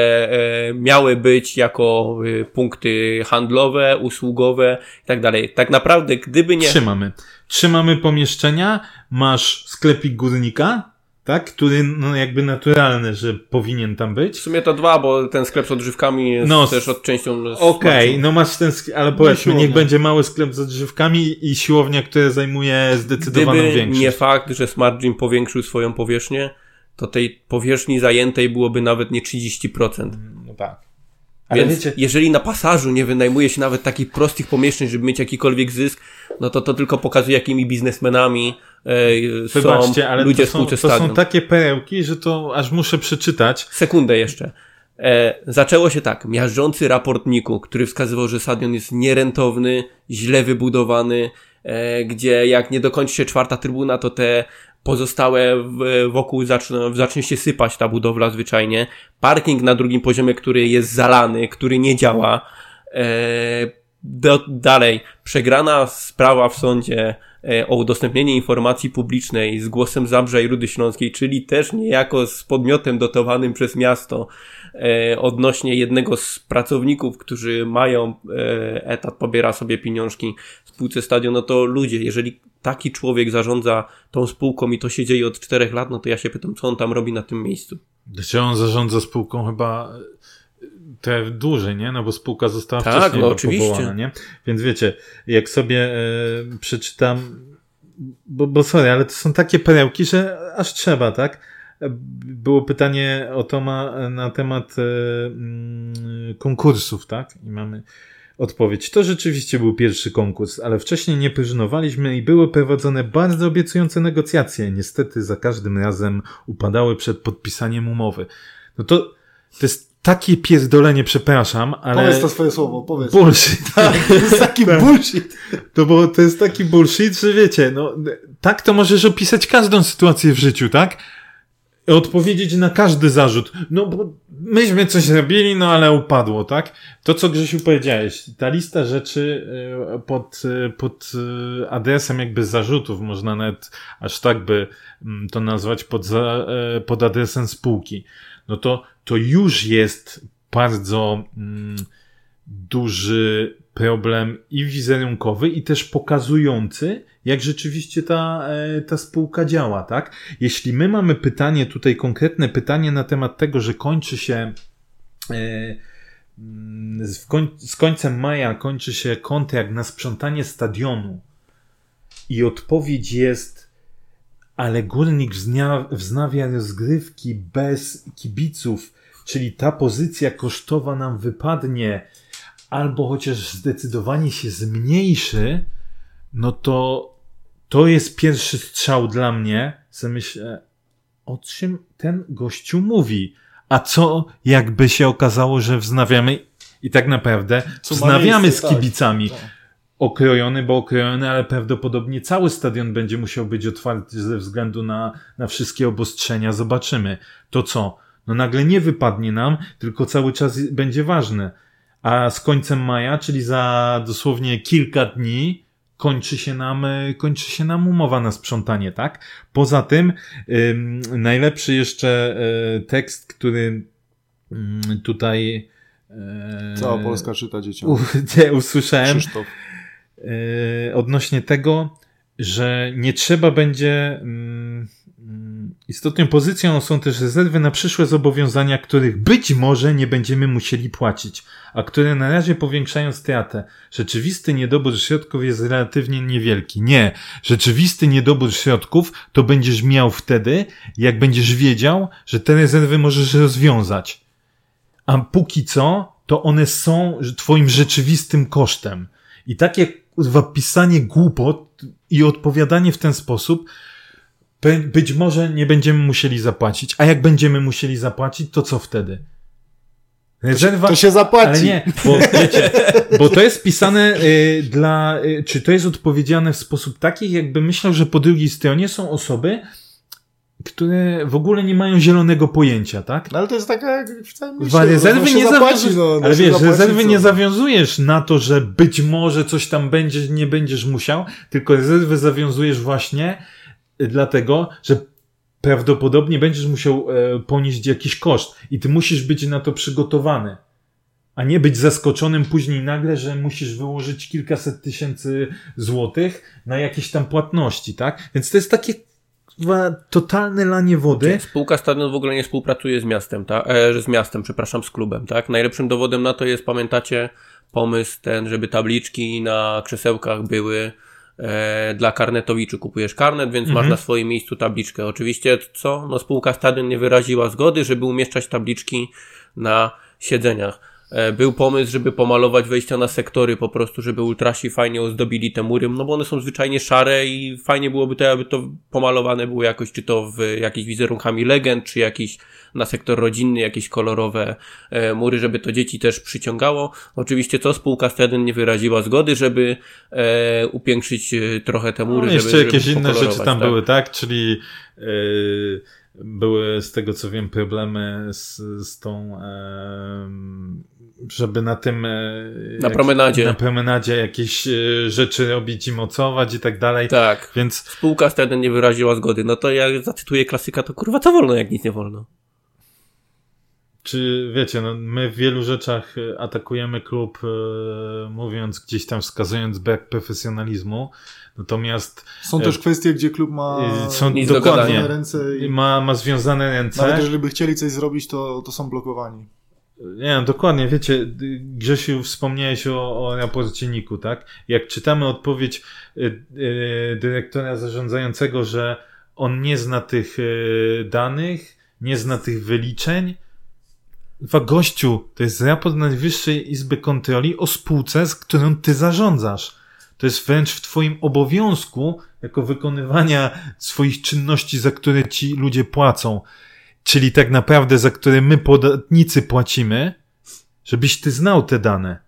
Speaker 1: e, miały być jako e, punkty handlowe, usługowe i tak dalej. Tak naprawdę, gdyby nie...
Speaker 3: Trzymamy. Trzymamy pomieszczenia, masz sklepik górnika, tak? Który no jakby naturalny, że powinien tam być.
Speaker 1: W sumie to dwa, bo ten sklep z odżywkami jest
Speaker 3: No,
Speaker 1: też od częścią...
Speaker 3: Okej,
Speaker 1: smakiem.
Speaker 3: no masz ten, sk- ale powiedzmy, niech będzie mały sklep z odżywkami i siłownia, która zajmuje zdecydowaną
Speaker 1: Gdyby
Speaker 3: większość.
Speaker 1: nie fakt, że Smart Gym powiększył swoją powierzchnię, to tej powierzchni zajętej byłoby nawet nie 30%.
Speaker 3: No tak. Ale
Speaker 1: Więc
Speaker 3: wiecie,
Speaker 1: jeżeli na pasażu nie wynajmuje się nawet takich prostych pomieszczeń, żeby mieć jakikolwiek zysk, no to to tylko pokazuje, jakimi biznesmenami e, są
Speaker 3: wybaczcie, ale
Speaker 1: ludzie
Speaker 3: to, są, to są takie perełki, że to aż muszę przeczytać.
Speaker 1: Sekundę jeszcze. E, zaczęło się tak. Miażdżący raport NIK-u, który wskazywał, że stadion jest nierentowny, źle wybudowany, e, gdzie jak nie dokończy się czwarta trybuna, to te pozostałe wokół zaczną, zacznie się sypać ta budowla zwyczajnie. Parking na drugim poziomie, który jest zalany, który nie działa. E, do, dalej, przegrana sprawa w sądzie o udostępnienie informacji publicznej z głosem Zabrza i Rudy Śląskiej, czyli też niejako z podmiotem dotowanym przez miasto e, odnośnie jednego z pracowników, którzy mają e, etat, pobiera sobie pieniążki w spółce stadion, no to ludzie, jeżeli taki człowiek zarządza tą spółką i to się dzieje od czterech lat, no to ja się pytam, co on tam robi na tym miejscu.
Speaker 3: Czy on zarządza spółką chyba te dłużej, nie? No bo spółka została
Speaker 1: Tak,
Speaker 3: wcześniej
Speaker 1: no oczywiście.
Speaker 3: powołana, nie? Więc wiecie, jak sobie e, przeczytam, bo, bo sorry, ale to są takie perełki, że aż trzeba, tak? Było pytanie o Toma na temat e, mm, konkursów, tak? I mamy odpowiedź. To rzeczywiście był pierwszy konkurs, ale wcześniej nie próżnowaliśmy i były prowadzone bardzo obiecujące negocjacje. Niestety za każdym razem upadały przed podpisaniem umowy. No to, to jest takie pierdolenie, przepraszam, ale...
Speaker 2: Powiedz to swoje słowo, powiedz.
Speaker 3: Bullshit.
Speaker 2: Tak, to jest taki bullshit.
Speaker 3: To, bo to jest taki bullshit, że wiecie, no, tak to możesz opisać każdą sytuację w życiu, tak? Odpowiedzieć na każdy zarzut. No, bo myśmy coś robili, no ale upadło, tak? To, co Grzesiu powiedziałeś, ta lista rzeczy e, pod, e, pod e, adresem jakby zarzutów, można nawet aż tak by mm, to nazwać, pod, za, pod adresem spółki. No to, to już jest bardzo mm, duży problem i wizerunkowy, i też pokazujący, jak rzeczywiście ta, e, ta spółka działa, tak? Jeśli my mamy pytanie, tutaj konkretne pytanie na temat tego, że kończy się e, mm, z, koń, z końcem maja kończy się kontrakt na sprzątanie stadionu i odpowiedź jest ale górnik wznawia rozgrywki bez kibiców, czyli ta pozycja kosztowa nam wypadnie albo chociaż zdecydowanie się zmniejszy, no to to jest pierwszy strzał dla mnie, co myślę, o czym ten gościu mówi. A co jakby się okazało, że wznawiamy i tak naprawdę
Speaker 2: Co
Speaker 3: wznawiamy
Speaker 2: miejsce,
Speaker 3: z
Speaker 2: tak.
Speaker 3: kibicami.
Speaker 2: Tak.
Speaker 3: Okrojony, bo okrojony, ale prawdopodobnie cały stadion będzie musiał być otwarty ze względu na, na wszystkie obostrzenia. Zobaczymy. To co? No nagle nie wypadnie nam, tylko cały czas będzie ważne. A z końcem maja, czyli za dosłownie kilka dni, kończy się nam, e, kończy się nam umowa na sprzątanie, tak? Poza tym, ym, najlepszy jeszcze e, tekst, który ym, tutaj e,
Speaker 2: Cała Polska czyta dzieciom.
Speaker 3: u, nie, usłyszałem
Speaker 2: Krzysztof.
Speaker 3: odnośnie tego, że nie trzeba będzie. Mm, istotną pozycją są też rezerwy na przyszłe zobowiązania, których być może nie będziemy musieli płacić, a które na razie powiększają stratę. Rzeczywisty niedobór środków jest relatywnie niewielki. Nie. Rzeczywisty niedobór środków to będziesz miał wtedy, jak będziesz wiedział, że te rezerwy możesz rozwiązać. A póki co, to one są twoim rzeczywistym kosztem. I takie pisanie głupot i odpowiadanie w ten sposób, być może nie będziemy musieli zapłacić. A jak będziemy musieli zapłacić, to co wtedy? Rezerwa.
Speaker 2: To się zapłaci.
Speaker 3: Ale nie, bo wiecie, bo to jest pisane y, dla, y, czy to jest odpowiedziane w sposób taki, jakby myślał, że po drugiej stronie są osoby, które w ogóle nie mają zielonego pojęcia, tak?
Speaker 2: No ale to jest taka jak w całym
Speaker 3: rezerwy
Speaker 2: no, się
Speaker 3: nie
Speaker 2: zapłaci, no, no
Speaker 3: ale wiesz,
Speaker 2: zapłaci,
Speaker 3: rezerwy
Speaker 2: co?
Speaker 3: nie zawiązujesz na to, że być może coś tam będzie, nie będziesz musiał, tylko rezerwy zawiązujesz właśnie dlatego, że prawdopodobnie będziesz musiał e, ponieść jakiś koszt i ty musisz być na to przygotowany. A nie być zaskoczonym później nagle, że musisz wyłożyć kilkaset tysięcy złotych na jakieś tam płatności, tak? Więc to jest takie totalne lanie wody.
Speaker 1: Spółka Stadion w ogóle nie współpracuje z miastem, tak? E, z miastem, przepraszam, z klubem, tak? Najlepszym dowodem na to jest, pamiętacie, pomysł ten, żeby tabliczki na krzesełkach były dla karnetowiczy. Kupujesz karnet, więc
Speaker 3: Mhm.
Speaker 1: masz na swoim miejscu tabliczkę. Oczywiście co? No spółka Stadion nie wyraziła zgody, żeby umieszczać tabliczki na siedzeniach. E, Był pomysł, żeby pomalować wejścia na sektory, po prostu, żeby ultrasi fajnie ozdobili te mury, no bo one są zwyczajnie szare i fajnie byłoby to, aby to pomalowane było jakoś, czy to w jakichś wizerunkami legend, czy jakiś na sektor rodzinny, jakieś kolorowe e, mury, żeby to dzieci też przyciągało. Oczywiście co? Spółka Stadion nie wyraziła zgody, żeby e, upiększyć e, trochę te mury,
Speaker 3: No,
Speaker 1: żeby,
Speaker 3: jeszcze jakieś
Speaker 1: żeby
Speaker 3: inne rzeczy tam
Speaker 1: tak?
Speaker 3: były, tak? Czyli yy, były z tego co wiem problemy z, z tą em, żeby na tym e,
Speaker 1: Na promenadzie.
Speaker 3: na promenadzie jakieś e, rzeczy robić i mocować i tak dalej.
Speaker 1: Tak.
Speaker 3: Więc
Speaker 1: Spółka Stadion nie wyraziła zgody. No to ja zacytuję klasyka, to kurwa co wolno, jak nic nie wolno.
Speaker 3: Czy wiecie, no, my w wielu rzeczach e, atakujemy klub, e, mówiąc gdzieś tam, wskazując brak profesjonalizmu, natomiast
Speaker 2: Są
Speaker 3: E,
Speaker 2: też kwestie, gdzie klub ma
Speaker 3: są dokładnie
Speaker 2: ręce i
Speaker 3: ma, ma związane ręce.
Speaker 2: nawet jeżeli by chcieli coś zrobić, to, to są blokowani.
Speaker 3: Nie, no, dokładnie, wiecie, Grzesiu, wspomniałeś o, o raporcie Niku, tak? Jak czytamy odpowiedź y, y, dyrektora zarządzającego, że on nie zna tych y, danych, nie zna tych wyliczeń. Dwa gościu, to jest raport Najwyższej Izby Kontroli o spółce, z którą ty zarządzasz. To jest wręcz w twoim obowiązku, jako wykonywania swoich czynności, za które ci ludzie płacą czyli tak naprawdę za które my podatnicy płacimy, żebyś ty znał te dane.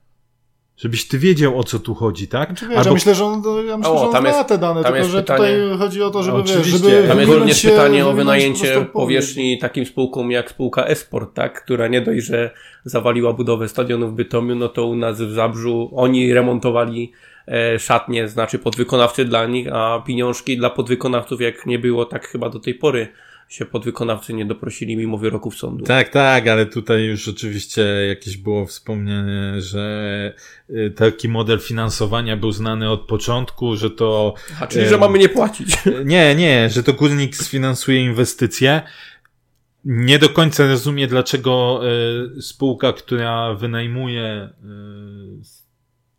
Speaker 3: Żebyś ty wiedział o co tu chodzi, tak?
Speaker 2: Znaczy, wiesz, ja myślę, że on, ja myślę,
Speaker 1: O,
Speaker 2: że on
Speaker 1: tam
Speaker 2: zna
Speaker 1: jest-
Speaker 2: te dane,
Speaker 1: tam
Speaker 2: tylko
Speaker 1: jest
Speaker 2: że
Speaker 1: pytanie-
Speaker 2: tutaj chodzi o to, żeby, wiesz,
Speaker 3: Oczywiście.
Speaker 2: żeby
Speaker 1: Tam jest również
Speaker 2: się,
Speaker 1: pytanie o wynajęcie powierzchni takim spółkom jak spółka Esport, tak? Która nie dość, że zawaliła budowę stadionu w Bytomiu, no to u nas w Zabrzu oni remontowali e, szatnie, znaczy podwykonawcy dla nich, a pieniążki dla podwykonawców jak nie było, tak chyba do tej pory się podwykonawcy nie doprosili mimo wyroków sądu.
Speaker 3: Tak, tak, ale tutaj już oczywiście jakieś było wspomniane, że y, taki model finansowania był znany od początku, że to
Speaker 1: A, czyli,
Speaker 3: Em.
Speaker 1: że mamy nie płacić.
Speaker 3: Nie, nie, że to górnik sfinansuje inwestycje. Nie do końca rozumie, dlaczego y, spółka, która wynajmuje y,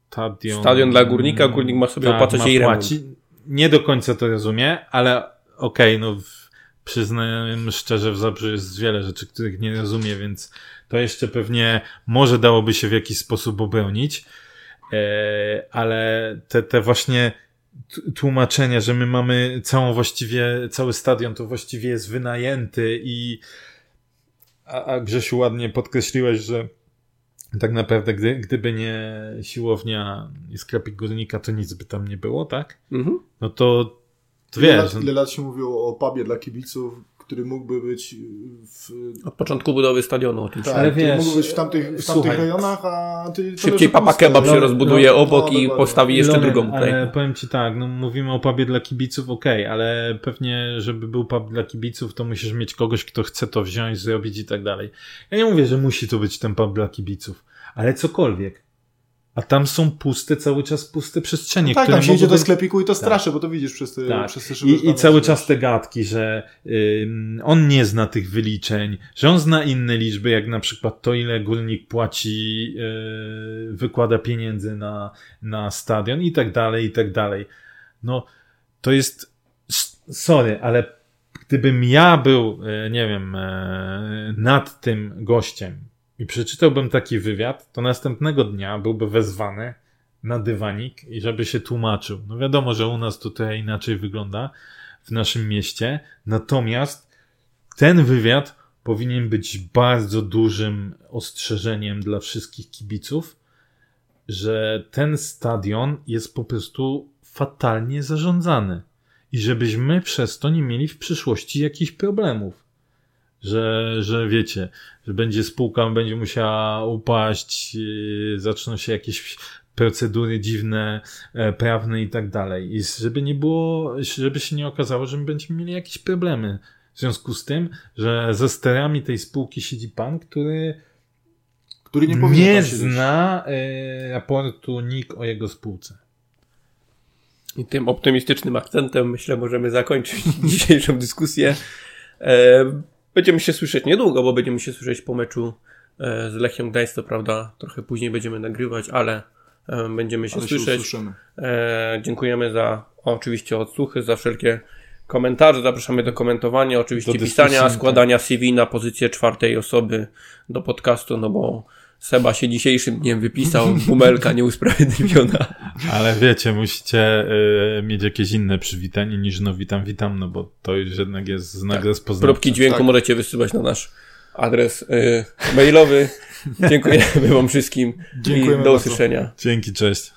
Speaker 3: stadion.
Speaker 1: Stadion dla górnika, górnik ma sobie opłacać
Speaker 3: ma
Speaker 1: jej remont.
Speaker 3: płaci. Nie do końca to rozumie, ale okej, no w, przyznam szczerze, w Zabrzu jest wiele rzeczy, których nie rozumie, więc to jeszcze pewnie może dałoby się w jakiś sposób obronić. E, ale te, te właśnie tłumaczenia, że my mamy całą właściwie, cały stadion to właściwie jest wynajęty i a, a Grzesiu ładnie podkreśliłeś, że tak naprawdę gdy, gdyby nie siłownia i sklepik górnika, to nic by tam nie było, tak?
Speaker 1: Mhm.
Speaker 3: No to, to
Speaker 2: Ile,
Speaker 3: wiesz,
Speaker 2: lat, ile lat się mówiło o pubie dla kibiców, który mógłby być w...
Speaker 1: Od początku budowy stadionu o tym
Speaker 2: Tak,
Speaker 3: Ale wiesz,
Speaker 2: mógłby być w tamtych, w tamtych
Speaker 3: słuchaj.
Speaker 2: rejonach, a ty,
Speaker 1: Szybciej papa kebab się
Speaker 3: No,
Speaker 1: rozbuduje
Speaker 2: no,
Speaker 1: obok
Speaker 2: no,
Speaker 1: i
Speaker 2: dokładnie.
Speaker 1: postawi jeszcze
Speaker 3: Ilonem,
Speaker 1: drugą tutaj.
Speaker 3: Ale powiem ci tak, no mówimy o pubie dla kibiców, okej, ale pewnie, żeby był pub dla kibiców, to musisz mieć kogoś, kto chce to wziąć, zrobić i tak dalej. Ja nie mówię, że musi to być ten pub dla kibiców, ale cokolwiek. A tam są puste, cały czas puste przestrzenie,
Speaker 2: No tak,
Speaker 3: które
Speaker 2: tam się idzie do sklepiku i to straszy, bo to widzisz przez te,
Speaker 3: Tak.
Speaker 2: przez te szyby,
Speaker 3: I, I cały czas te gadki, że on nie zna tych wyliczeń, że on zna inne liczby, jak na przykład to, ile górnik płaci, yy, wykłada pieniędzy na, na stadion i tak dalej, i tak dalej. No, to jest, sorry, ale gdybym ja był, e, nie wiem, e, nad tym gościem i przeczytałbym taki wywiad, to następnego dnia byłby wezwany na dywanik i żeby się tłumaczył. No wiadomo, że u nas trochę inaczej wygląda w naszym mieście, natomiast ten wywiad powinien być bardzo dużym ostrzeżeniem dla wszystkich kibiców, że ten stadion jest po prostu fatalnie zarządzany i żebyśmy przez to nie mieli w przyszłości jakichś problemów. Że, że wiecie, że będzie spółka, będzie musiała upaść, yy, zaczną się jakieś procedury dziwne, e, prawne i tak dalej. I żeby nie było, żeby się nie okazało, że my będziemy mieli jakieś problemy. W związku z tym, że za sterami tej spółki siedzi pan, który
Speaker 2: Który nie
Speaker 3: nie, zna e, raportu NIK o jego spółce.
Speaker 1: I tym optymistycznym akcentem myślę możemy zakończyć dzisiejszą dyskusję. E, będziemy się słyszeć niedługo, bo będziemy się słyszeć po meczu e, z Lechią Gdańsk, to prawda, trochę później będziemy nagrywać, ale e, będziemy się
Speaker 2: Ale
Speaker 1: słyszeć.
Speaker 2: Się
Speaker 1: e, dziękujemy za oczywiście odsłuchy, za wszelkie komentarze. Zapraszamy do komentowania, oczywiście
Speaker 3: Do
Speaker 1: pisania, składania CV na pozycję czwartej osoby do podcastu, no bo Seba się dzisiejszym dniem wypisał, bumelka nieusprawiedliwiona.
Speaker 3: Ale wiecie, musicie y, mieć jakieś inne przywitanie niż no witam, witam, no bo to już jednak jest znak
Speaker 1: Tak.
Speaker 3: rozpoznawczy.
Speaker 1: Próbki dźwięku
Speaker 2: Tak.
Speaker 1: możecie wysyłać na nasz adres y, mailowy. Dziękujemy wam wszystkim
Speaker 2: Dziękujemy
Speaker 1: i do
Speaker 2: bardzo.
Speaker 1: usłyszenia.
Speaker 3: Dzięki, cześć.